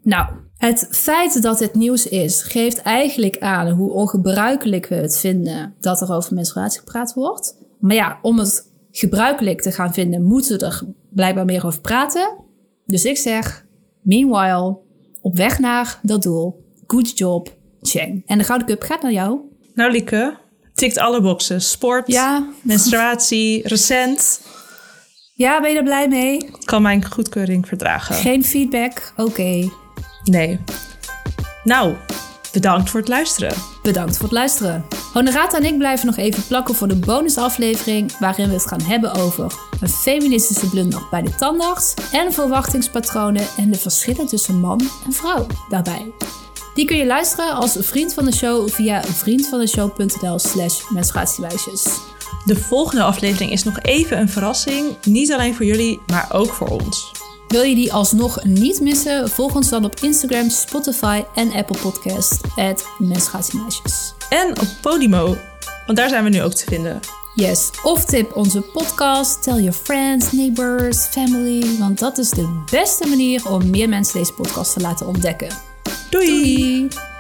Nou, het feit dat het nieuws is, geeft eigenlijk aan hoe ongebruikelijk we het vinden dat er over menstruatie gepraat wordt. Maar ja, om het gebruikelijk te gaan vinden, moeten we er blijkbaar meer over praten. Dus ik zeg, meanwhile, op weg naar dat doel, good job, Cheng. En de Gouden Cup gaat naar jou. Nou, Lieke, tikt alle boxen. Sport, ja. menstruatie, recent. Ja, ben je er blij mee? Kan mijn goedkeuring verdragen. Geen feedback? Oké. Nee. Nou, bedankt voor het luisteren. Bedankt voor het luisteren. Honorata en ik blijven nog even plakken voor de bonusaflevering waarin we het gaan hebben over een feministische blunder bij de tandarts en verwachtingspatronen en de verschillen tussen man en vrouw daarbij. Die kun je luisteren als vriend van de show via vriendvandeshow.nl slash menstruatiemeisjes. De volgende aflevering is nog even een verrassing. Niet alleen voor jullie, maar ook voor ons. Wil je die alsnog niet missen? Volg ons dan op Instagram, Spotify en Apple Podcast. menstruatiemeisjes. En op Podimo, want daar zijn we nu ook te vinden. Yes, of tip onze podcast, tell your friends, neighbors, family. Want dat is de beste manier om meer mensen deze podcast te laten ontdekken. Doei! Doei.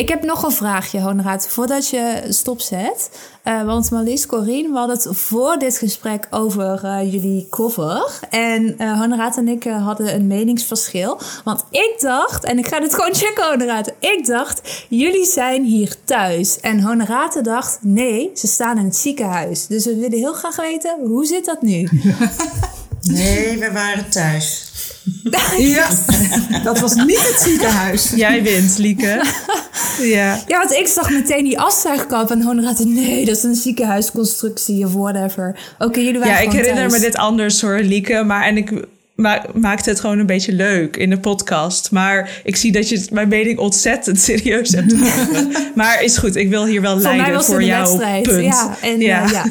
Ik heb nog een vraagje, Honoraat, voordat je stopzet. Uh, want Marlies, Corine, we hadden het voor dit gesprek over uh, jullie cover. En uh, Honoraat en ik hadden een meningsverschil. Want ik dacht, en ik ga dit gewoon checken, Honoraat. Ik dacht, jullie zijn hier thuis. En Honorate dacht, nee, ze staan in het ziekenhuis. Dus we willen heel graag weten, hoe zit dat nu? nee, we waren thuis. Ja, dat was niet het ziekenhuis. Jij wint, Lieke. Ja. ja, want ik zag meteen die afzuigkap en Honorate, nee, dat is een ziekenhuisconstructie of whatever. Oké, jullie waren Ja, ik herinner thuis. me dit anders hoor, Lieke. Maar en ik ma maakte het gewoon een beetje leuk in de podcast. Maar ik zie dat je mijn mening ontzettend serieus hebt genomen. maar is goed, ik wil hier wel Voor leiden mij was voor wedstrijd. punt. Ja, en, ja. eh, ja.